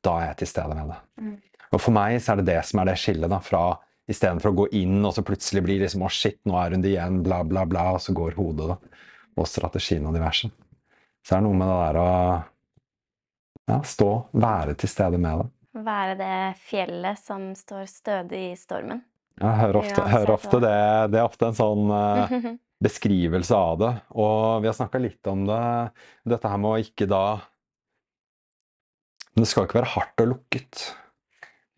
Da er jeg til stede med det. Mm. Og for meg så er det det som er det skillet, da, fra istedenfor å gå inn og så plutselig blir liksom Å, shit, nå er hun det igjen, bla, bla, bla, og så går hodet, da. Og strategien og diverse. Så er det noe med det der å ja, stå, være til stede med det. Være det fjellet som står stødig i stormen. Jeg hører ofte, hører ofte det. Det er ofte en sånn uh, beskrivelse av det. Og vi har snakka litt om det, dette her med å ikke da det skal ikke være hardt og lukket.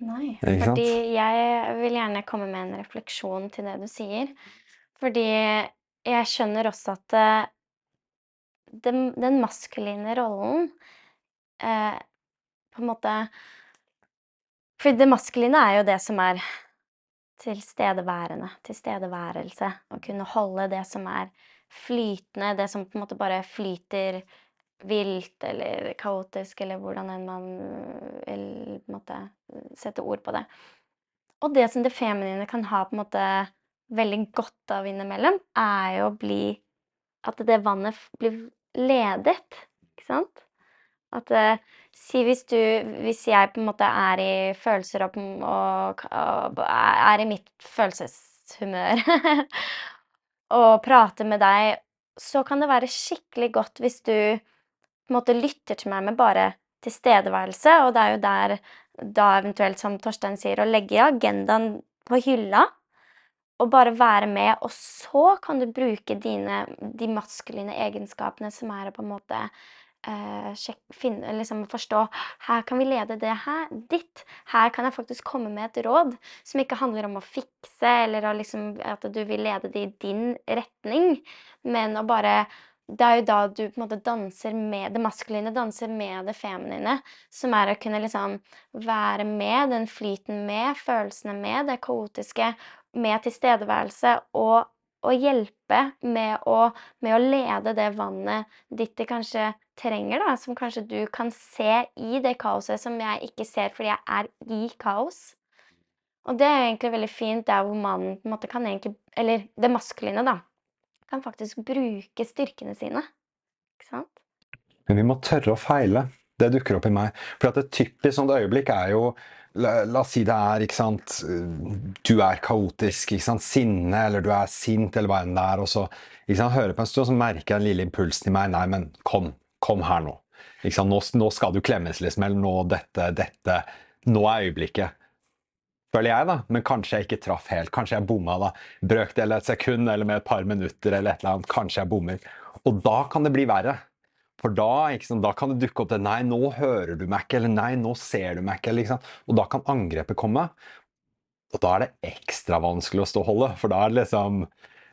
Nei, fordi jeg vil gjerne komme med en refleksjon til det du sier. Fordi jeg skjønner også at eh, den, den maskuline rollen eh, på en måte For det maskuline er jo det som er tilstedeværende, tilstedeværelse. Å kunne holde det som er flytende, det som på en måte bare flyter vilt eller kaotisk, eller hvordan enn man vil måte sette ord på det. Og det som det feminine kan ha på en måte veldig godt av innimellom, er jo å bli At det vannet blir ledet, ikke sant? At uh, Si hvis du Hvis jeg på en måte er i følelser og, og, og er i mitt følelseshumør og prater med deg, så kan det være skikkelig godt hvis du på en måte lytter til meg med bare tilstedeværelse, og det er jo der da eventuelt, som Torstein sier, å legge agendaen på hylla og bare være med, og så kan du bruke dine, de maskuline egenskapene som er å på en måte eh, sjek, finne, liksom forstå Her kan vi lede det her, ditt. Her kan jeg faktisk komme med et råd som ikke handler om å fikse, eller liksom, at du vil lede det i din retning, men å bare det er jo da du på en måte danser med Det maskuline danser med det feminine, som er å kunne liksom være med den flyten med, følelsene med, det kaotiske, med tilstedeværelse, og, og hjelpe med å, med å lede det vannet ditt det kanskje trenger, da, som kanskje du kan se i det kaoset som jeg ikke ser fordi jeg er i kaos. Og det er egentlig veldig fint der hvor mannen på en måte kan egentlig Eller det maskuline, da kan faktisk bruke styrkene sine. Ikke sant? Men vi må tørre å feile. Det dukker opp i meg. For et typisk sånt øyeblikk er jo La, la oss si det er ikke sant, Du er kaotisk, ikke sant, sinne, eller du er sint, eller hva enn det er. Og så ikke sant, hører på en stund, så merker jeg den lille impulsen i meg. Nei, men kom. Kom her nå. Ikke sant? Nå, nå skal du klemmes, liksom. Eller nå dette, dette. Nå er øyeblikket. Føler jeg, da. Men kanskje jeg ikke traff helt. Kanskje jeg bomma da. Brøkdel et sekund eller med et par minutter eller et eller annet. Kanskje jeg bommer. Og da kan det bli verre. For da, sant, da kan det dukke opp det 'nei, nå hører du meg ikke', eller 'nei, nå ser du meg ikke'. Liksom. Og da kan angrepet komme. Og da er det ekstra vanskelig å stå og holde, for da er det liksom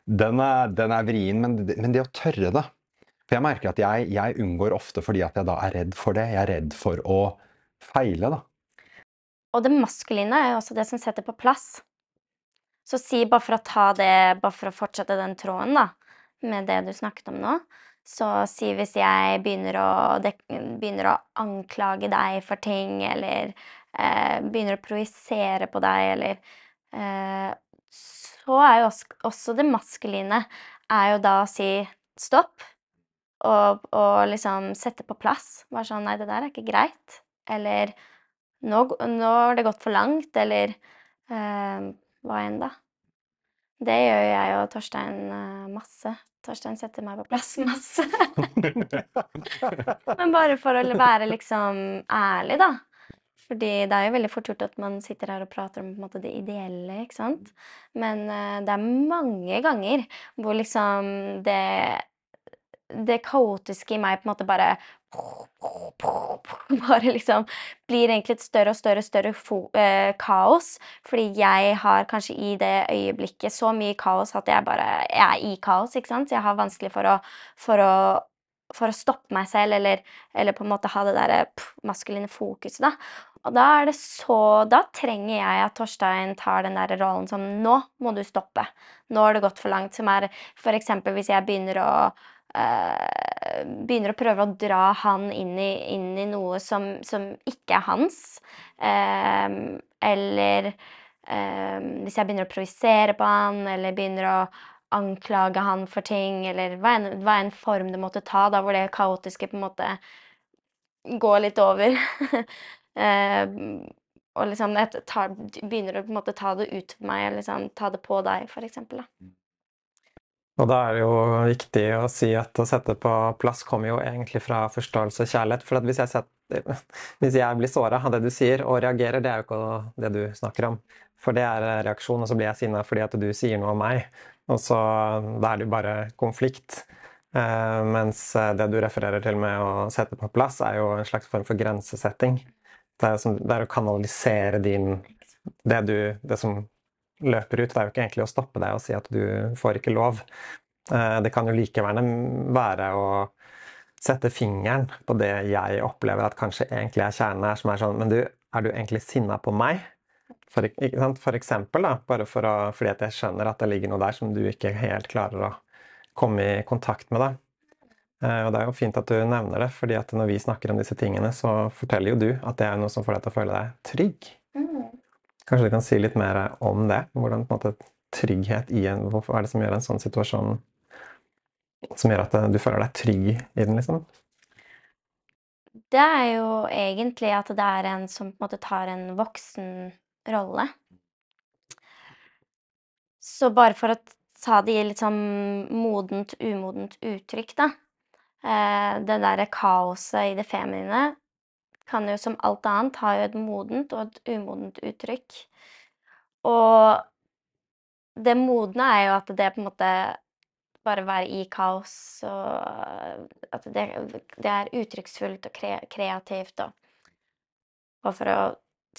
Den er, den er vrien, men, men det å tørre det For jeg merker at jeg, jeg unngår ofte fordi at jeg da er redd for det. Jeg er redd for å feile, da. Og det maskuline er jo også det som setter på plass. Så si, bare for å ta det, bare for å fortsette den tråden, da, med det du snakket om nå, så si hvis jeg begynner å, begynner å anklage deg for ting, eller eh, begynner å projisere på deg, eller eh, Så er jo også, også det maskuline er jo da å si stopp, og, og liksom sette på plass. Bare sånn Nei, det der er ikke greit. Eller nå, nå har det gått for langt, eller eh, hva enn, da. Det gjør jeg og Torstein eh, masse. Torstein setter meg på plass masse. Men bare for å være liksom ærlig, da. Fordi det er jo veldig fort gjort at man sitter her og prater om måte, det ideelle, ikke sant. Men uh, det er mange ganger hvor liksom det det kaotiske i meg på en måte bare Bare liksom blir egentlig et større og større større eh, kaos. Fordi jeg har kanskje i det øyeblikket så mye kaos at jeg bare jeg er i kaos, ikke sant. Så jeg har vanskelig for å, for å, for å stoppe meg selv, eller, eller på en måte ha det derre maskuline fokuset, da. Og da er det så Da trenger jeg at Torstein tar den der rollen som Nå må du stoppe. Nå har det gått for langt. Som er eksempel hvis jeg begynner å begynner å prøve å dra han inn i, inn i noe som, som ikke er hans. Eh, eller eh, hvis jeg begynner å provisere på han, eller begynner å anklage han for ting, eller hva enn, enn form det måtte ta, da hvor det kaotiske på en måte går litt over. Eh, og liksom jeg tar, begynner å på en måte ta det ut for meg, liksom ta det på deg, for eksempel. Da. Og da er det jo viktig å si at å sette på plass kommer jo egentlig fra forståelse og kjærlighet. For hvis jeg, setter, hvis jeg blir såra av det du sier, og reagerer, det er jo ikke det du snakker om. For det er reaksjon, og så blir jeg sinna fordi at du sier noe om meg. Og så da er det jo bare konflikt. Eh, mens det du refererer til med å sette på plass, er jo en slags form for grensesetting. Det er, som, det er å kanalisere din det, du, det som løper ut. Det er jo ikke egentlig å stoppe deg og si at du får ikke lov. Eh, Det kan jo likevel være å sette fingeren på det jeg opplever at kanskje egentlig er kjernen her, som er sånn Men du, er du egentlig sinna på meg? For, for eksempel, da, bare for å, fordi at jeg skjønner at det ligger noe der som du ikke helt klarer å komme i kontakt med. da. Eh, Og det er jo fint at du nevner det, fordi at når vi snakker om disse tingene, så forteller jo du at det er noe som får deg til å føle deg trygg. Kanskje du kan si litt mer om det? Hvordan måte trygghet i en Hva er det som gjør en sånn situasjon Som gjør at eh, du føler deg trygg i den, liksom? Det er jo egentlig at det er en som på en måte tar en voksen rolle. Så bare for å ta det i litt sånn modent, umodent uttrykk, da. Eh, det derre kaoset i det feminine kan jo som alt annet ha jo et modent og et umodent uttrykk. Og det modne er jo at det på en måte bare være i kaos, og at det, det er uttrykksfullt og kre, kreativt og og for å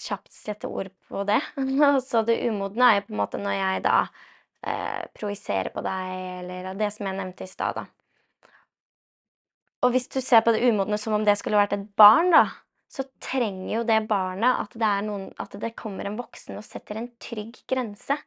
kjapt sette ord på det. Så det umodne er jo på en måte når jeg da eh, projiserer på deg, eller det som jeg nevnte i stad, da. Og hvis du ser på det umodne som om det skulle vært et barn, da, så trenger jo det barnet at det, noen, at det kommer en voksen og setter en trygg grense.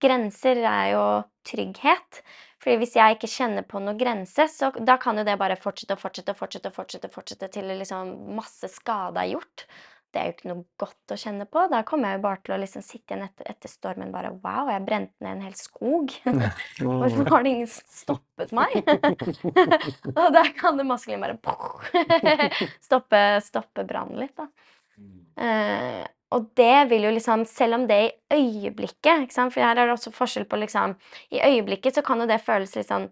Grenser er jo trygghet. Fordi hvis jeg ikke kjenner på noen grense, så da kan jo det bare fortsette og fortsette og fortsette, og fortsette, fortsette til liksom masse skade er gjort. Det er jo ikke noe godt å kjenne på. Da kommer jeg jo bare til å liksom sitte igjen etter, etter stormen bare Wow, jeg brente ned en hel skog. Hvorfor har det ingen stoppet meg? og der kan det maskulin bare stoppe, stoppe brannen litt, da. Uh, og det vil jo liksom, selv om det i øyeblikket ikke sant? For her er det også forskjell på liksom I øyeblikket så kan jo det føles litt sånn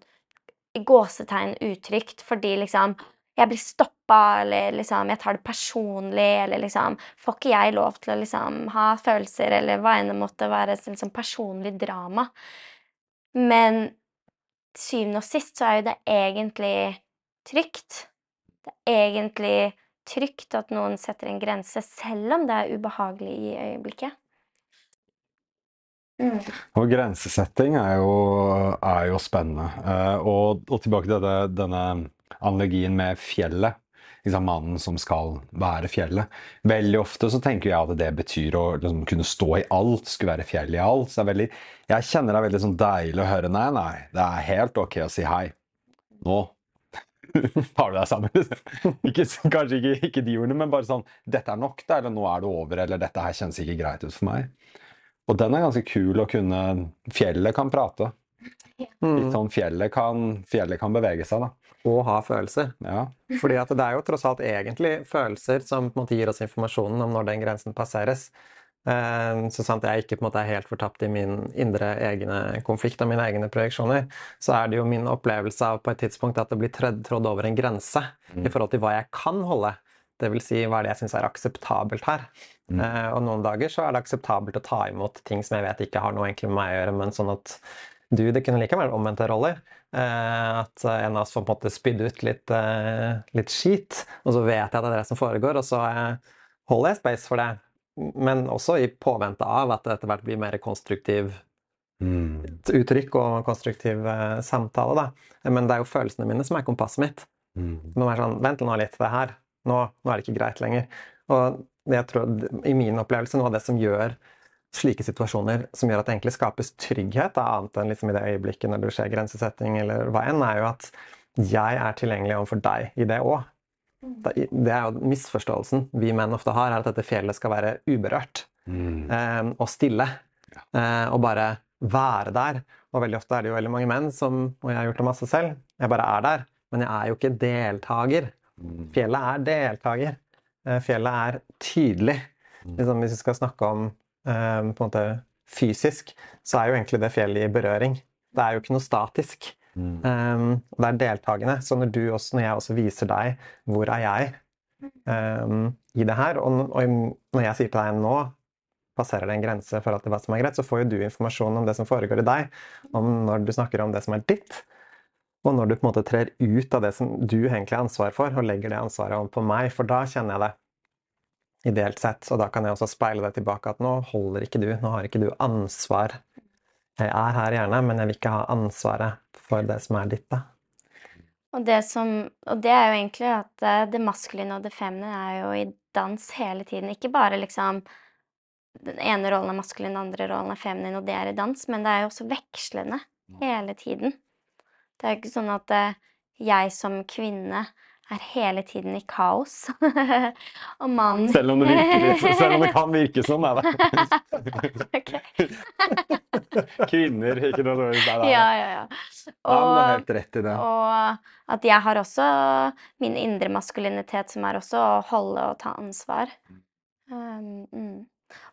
i gåsetegn utrygt, fordi liksom jeg blir stoppa, eller liksom jeg tar det personlig, eller liksom Får ikke jeg lov til å liksom ha følelser, eller hva enn det måtte være, sånn som personlig drama. Men syvende og sist så er jo det egentlig trygt. Det er egentlig trygt at noen setter en grense, selv om det er ubehagelig i øyeblikket. Mm. Og grensesetting er jo, er jo spennende. Eh, og, og, tilbake til det, denne analogien med fjellet. Liksom mannen som skal være fjellet. Veldig ofte så tenker jeg at det betyr å liksom, kunne stå i alt, skulle være fjell i alt. Så veldig, jeg kjenner det er veldig sånn deilig å høre nei, nei, det er helt ok å si hei. Nå tar du deg sammen. ikke, kanskje ikke, ikke, de ordene, men bare sånn Dette er nok, da, eller nå er det over, eller dette her kjennes ikke greit ut for meg. Og den er ganske kul å kunne Fjellet kan prate. Mm. Litt sånn fjellet kan, fjellet kan bevege seg, da. Og ha følelser. Ja. Fordi at det er jo tross alt egentlig følelser som på en måte gir oss informasjonen om når den grensen passeres. Eh, så sant jeg ikke på en måte er helt fortapt i min indre egne konflikt og mine egne projeksjoner, så er det jo min opplevelse av på et tidspunkt at det blir trådd over en grense Mm. i forhold til hva jeg kan holde. Det vil si hva er det jeg syns er akseptabelt her. Mm. Eh, og noen dager så er det akseptabelt å ta imot ting som jeg vet ikke har noe egentlig med meg å gjøre, men sånn at du, det kunne likevel omvendte roller. Eh, at en av oss får på en måte spydd ut litt, eh, litt skit, og så vet jeg at det er det som foregår, og så holder jeg space for det. Men også i påvente av at det etter hvert blir mer konstruktiv Mm. uttrykk og konstruktiv eh, samtale. Da. Men det er jo følelsene mine som er kompasset mitt. Mm. Er sånn Vent nå litt, det her. Nå, nå er det ikke greit lenger. Og jeg tror, i min opplevelse, noe av det som gjør slike situasjoner som gjør at det egentlig skapes trygghet, da, annet enn liksom i det øyeblikket når det skjer grensesetting, eller hva enn, er jo at jeg er tilgjengelig overfor deg i det òg. Det er jo misforståelsen vi menn ofte har, er at dette fjellet skal være uberørt Mm. eh, og stille. Eh, og bare være der. Og veldig ofte er det jo veldig mange menn som, og jeg har gjort det masse selv, jeg bare er der. Men jeg er jo ikke deltaker. Mm. Fjellet er deltaker. Eh, fjellet er tydelig. Liksom, hvis vi skal snakke om måte fysisk, så er jo egentlig det fjellet i berøring. Det er jo ikke noe statisk. Mm. Um, det er deltakende. Så når, du også, når jeg også viser deg hvor er jeg um, i det her, og, og når jeg sier til deg nå passerer det en grense for alt det som er greit, så får jo du informasjon om det som foregår i deg, om når du snakker om det som er ditt, og når du på en måte trer ut av det som du egentlig har ansvar for, og legger det ansvaret over på meg, for da kjenner jeg det ideelt sett, og da kan jeg også speile det tilbake at nå holder ikke du, nå har ikke du ansvar. Jeg er her gjerne, men jeg vil ikke ha ansvaret for det som er ditt, da. Og det, som, og det er jo egentlig at eh, det maskuline og det feminine er jo i dans hele tiden. Ikke bare liksom den ene rollen er maskulin, den andre rollen er feminin, og det er i dans, men det er jo også vekslende hele tiden. Det er jo ikke sånn at eh, jeg som kvinne er hele tiden i kaos, og mannen Selv om det virker litt, selv om det kan virke sånn, er det. Kvinner, ikke nødvendigvis der. nei. ja, ja. Ja, Og, helt rett i det. og at jeg har også min indre maskulinitet, som er også å holde og ta ansvar. Um, mm.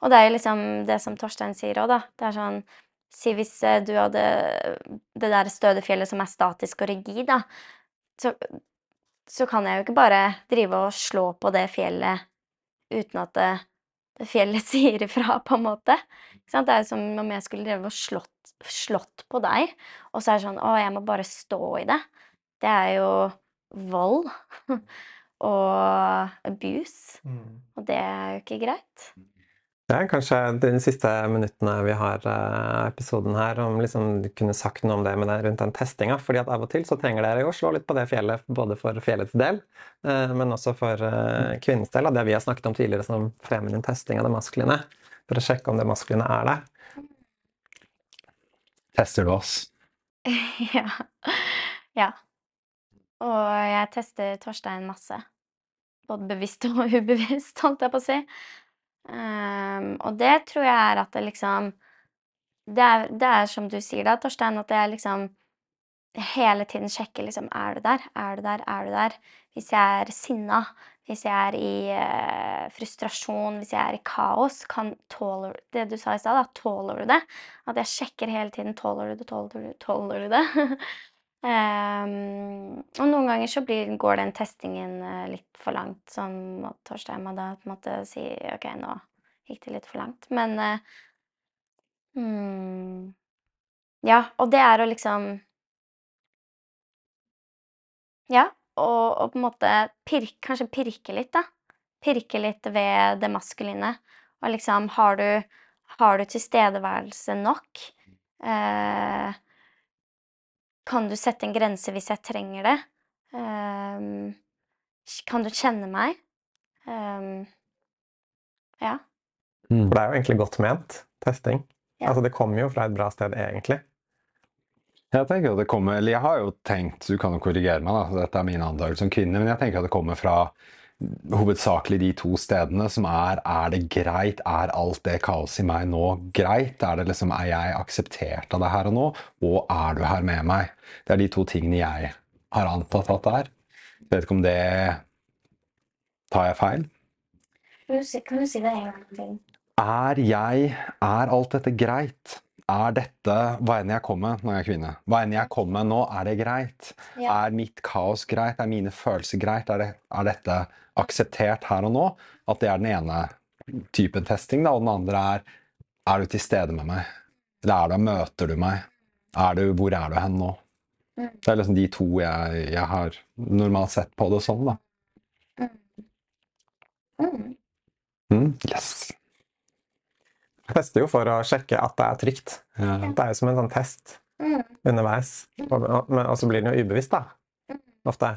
Og det er jo liksom det som Torstein sier òg, da. Det er sånn Si hvis eh, du hadde det der støde fjellet som er statisk og rigid, da, så, så kan jeg jo ikke bare drive og slå på det fjellet uten at det, det fjellet sier ifra, på en måte. Det er jo som om jeg skulle drive og slått, slått på deg, og så er det sånn Å, jeg må bare stå i det. Det er jo vold. og abuse. Og det er jo ikke greit. Det er kanskje de siste minuttene vi har uh, episoden her, om liksom du kunne sagt noe om det med det rundt den testinga. fordi at av og til så trenger dere jo å slå litt på det fjellet, både for fjellets del, uh, men også for uh, kvinnens del. Og det vi har snakket om tidligere som feminin testing av det maskuline. For å sjekke om det maskuline er der. Tester du oss? ja. ja. Og jeg tester Torstein masse. Både bevisst og ubevisst, holdt jeg på å si. Um, og det tror jeg er at det liksom det er, det er som du sier da, Torstein, at jeg liksom hele tiden sjekker liksom Er du der? Er du der? Er du der? Hvis jeg er sinna, hvis jeg er i uh, frustrasjon, hvis jeg er i kaos, kan tåler Det du sa i stad. Tåler du det? At jeg sjekker hele tiden. Tåler du det? Tåler du? Tåler du det? Ehm, og noen ganger så blir, går den testingen eh, litt for langt, som sånn, Torstein da på en måte si OK, nå gikk det litt for langt. Men uh, mm, Ja, og det er å liksom Ja, og, og på en måte pirke, kanskje pirke litt, da. Pirke litt ved det maskuline. Og liksom, har du, har du tilstedeværelse nok? Eh, kan du sette en grense hvis jeg trenger det? Um, kan du kjenne meg? Um, ja. For det er jo egentlig godt ment, testing. Ja. Altså, det kommer jo fra et bra sted, egentlig. Jeg tenker at det kommer, eller jeg har jo tenkt, du kan jo korrigere meg, da, dette er min antakelse som kvinne, men jeg tenker at det kommer fra hovedsakelig de to stedene som er er det greit, er alt det kaoset i meg nå greit? Er det liksom, er jeg akseptert av det her og nå, og er du her med meg? Det er de to tingene jeg har antatt at det er. Jeg vet ikke om det Tar jeg feil? Kan du si, det en gang til? Er jeg Er alt dette greit? Er dette Hva enn jeg kommer med når jeg er kvinne. Hva enn jeg kommer med nå, er det greit? Ja. Er mitt kaos greit? Er mine følelser greit? Er, det, er dette akseptert her og nå? At det er den ene typen testing, da, og den andre er Er du til stede med meg? Eller er du, møter du meg? Er du, hvor er du hen nå? Mm. Det er liksom de to jeg, jeg har normalt sett på det sånn, da. Mm. Mm, yes. Jeg tester jo for å sjekke at det er trygt. Ja. Det er jo som en sånn test Mm. underveis. Og, og, men- og så blir den jo ubevisst, da. Ofte.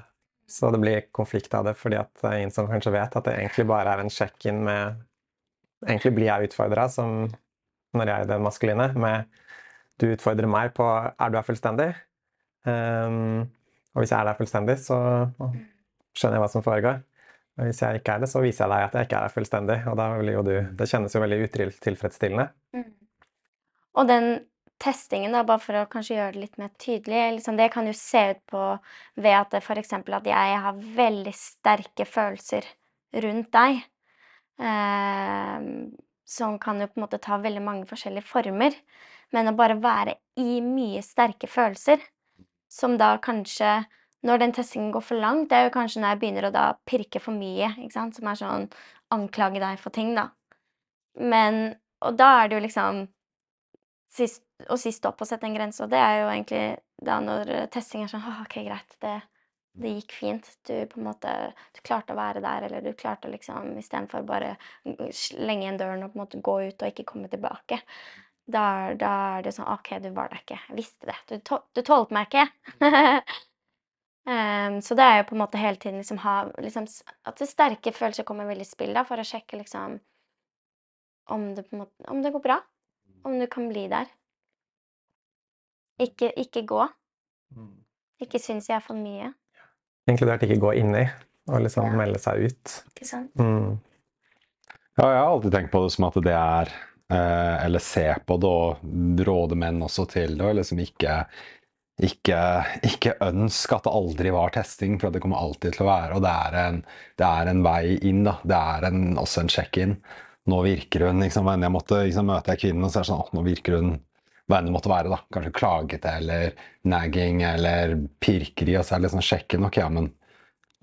Så det blir konflikt av det, fordi at det er ingen som kanskje vet at det egentlig bare er en sjekk-in med Egentlig blir jeg utfordra, som når jeg er det maskuline, med du utfordrer meg på er du her fullstendig. Um, og hvis jeg er der fullstendig, så skjønner jeg hva som foregår. Hvis jeg ikke er det, så viser jeg deg at jeg ikke er der fullstendig. Og da vil jo du Det kjennes jo veldig utilfredsstillende. Mm. Og den testingen, da, bare for å kanskje gjøre det litt mer tydelig, liksom, det kan jo se ut på ved at f.eks. at jeg har veldig sterke følelser rundt deg. Eh, som kan jo på en måte ta veldig mange forskjellige former. Men å bare være i mye sterke følelser, som da kanskje Når den testingen går for langt, det er jo kanskje når jeg begynner å da pirke for mye, ikke sant, som er sånn anklage deg for ting, da. Men Og da er det jo liksom sist, Å si stopp og sette en grense, og det er jo egentlig da når testing er sånn «Åh, OK, greit, det, det gikk fint. Du på en måte Du klarte å være der, eller du klarte å liksom Istedenfor bare slenge igjen døren og på en måte gå ut og ikke komme tilbake. Da, da er det sånn OK, du var der ikke. Jeg visste det. Du, to, du tålte meg ikke. Em, så det er jo på en måte hele tiden liksom ha liksom, At det sterke følelser kommer veldig i spill da, for å sjekke liksom om det, på en måte, om det går bra. Om du kan bli der. Ikke, ikke gå. Ikke syns jeg er for mye. Inkludert ikke gå inni og liksom Ja. melde seg ut. Ikke sant? Mm. Ja, jeg har alltid tenkt på det som at det er eh, Eller se på det og råde menn også til det, og liksom ikke ikke, ikke ønsk at det aldri var testing, for det kommer alltid til å være. Og det er en, det er en vei inn, da. Det er en, også en check-in. Nå virker hun liksom, jeg måtte liksom, møte jeg kvinnen, og så er det sånn «Å, Nå virker hun hva enn det måtte være. da, Kanskje klagete eller nagging eller pirkeri. Og så er det liksom check-in. Ok, ja, men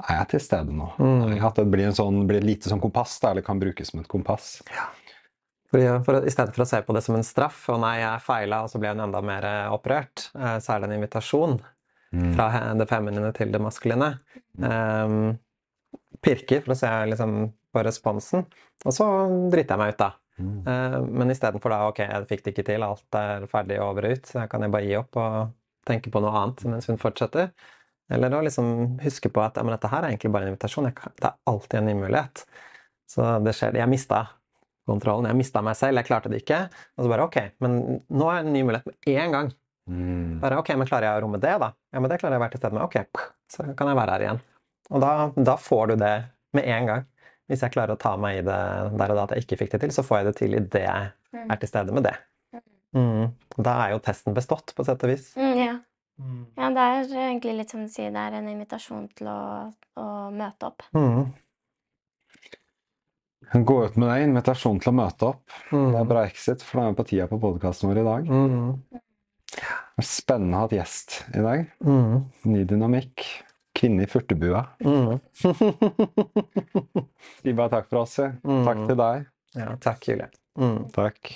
er jeg til stede nå? Mm. At det blir, en sånn, blir lite sånn kompass, da, eller kan brukes som et kompass. Fordi, for, I stedet for å se på det som en straff, og nei, jeg feila, og så ble hun enda mer eh, opprørt, eh, så er det en invitasjon fra det feminine til det maskuline. Um, pirker for å se liksom, på responsen, og så driter jeg meg ut, da. Mm. Uh, men istedenfor da ok, jeg fikk det ikke til, alt er ferdig over og ut, så kan jeg bare gi opp og tenke på noe annet mens hun fortsetter. Eller å liksom huske på at ja, men dette her er egentlig bare en invitasjon. Jeg det er alltid en ny mulighet. Så det skjer. Jeg mista kontrollen. Jeg mista meg selv. Jeg klarte det ikke. Og så bare ok, men nå er det en ny mulighet med én gang. Mm. Bare ok, men klarer jeg å romme det, da? Ja, men det klarer jeg å være til stede med. Ok, så kan jeg være her igjen. Og da, da får du det med en gang. Hvis jeg klarer å ta meg i det der og da at jeg ikke fikk det til, så får jeg det til idet jeg er til stede med det. Mm. Da er jo testen bestått, på sett og vis. Mm, ja. ja, det er egentlig litt som du sier, det er en invitasjon til å, å møte opp. Mm. Gå ut med deg, invitasjon til å møte opp. Mm. Det er bra exit, for da er vi på tida på podkasten vår i dag. Mm. Det er spennende å ha et gjest i dag. Mm. Ny dynamikk. Kvinne i furtebua. Mm. Si bare takk for oss. ja. Takk Mm. til deg. Ja, takk, Julie. Mm. Takk.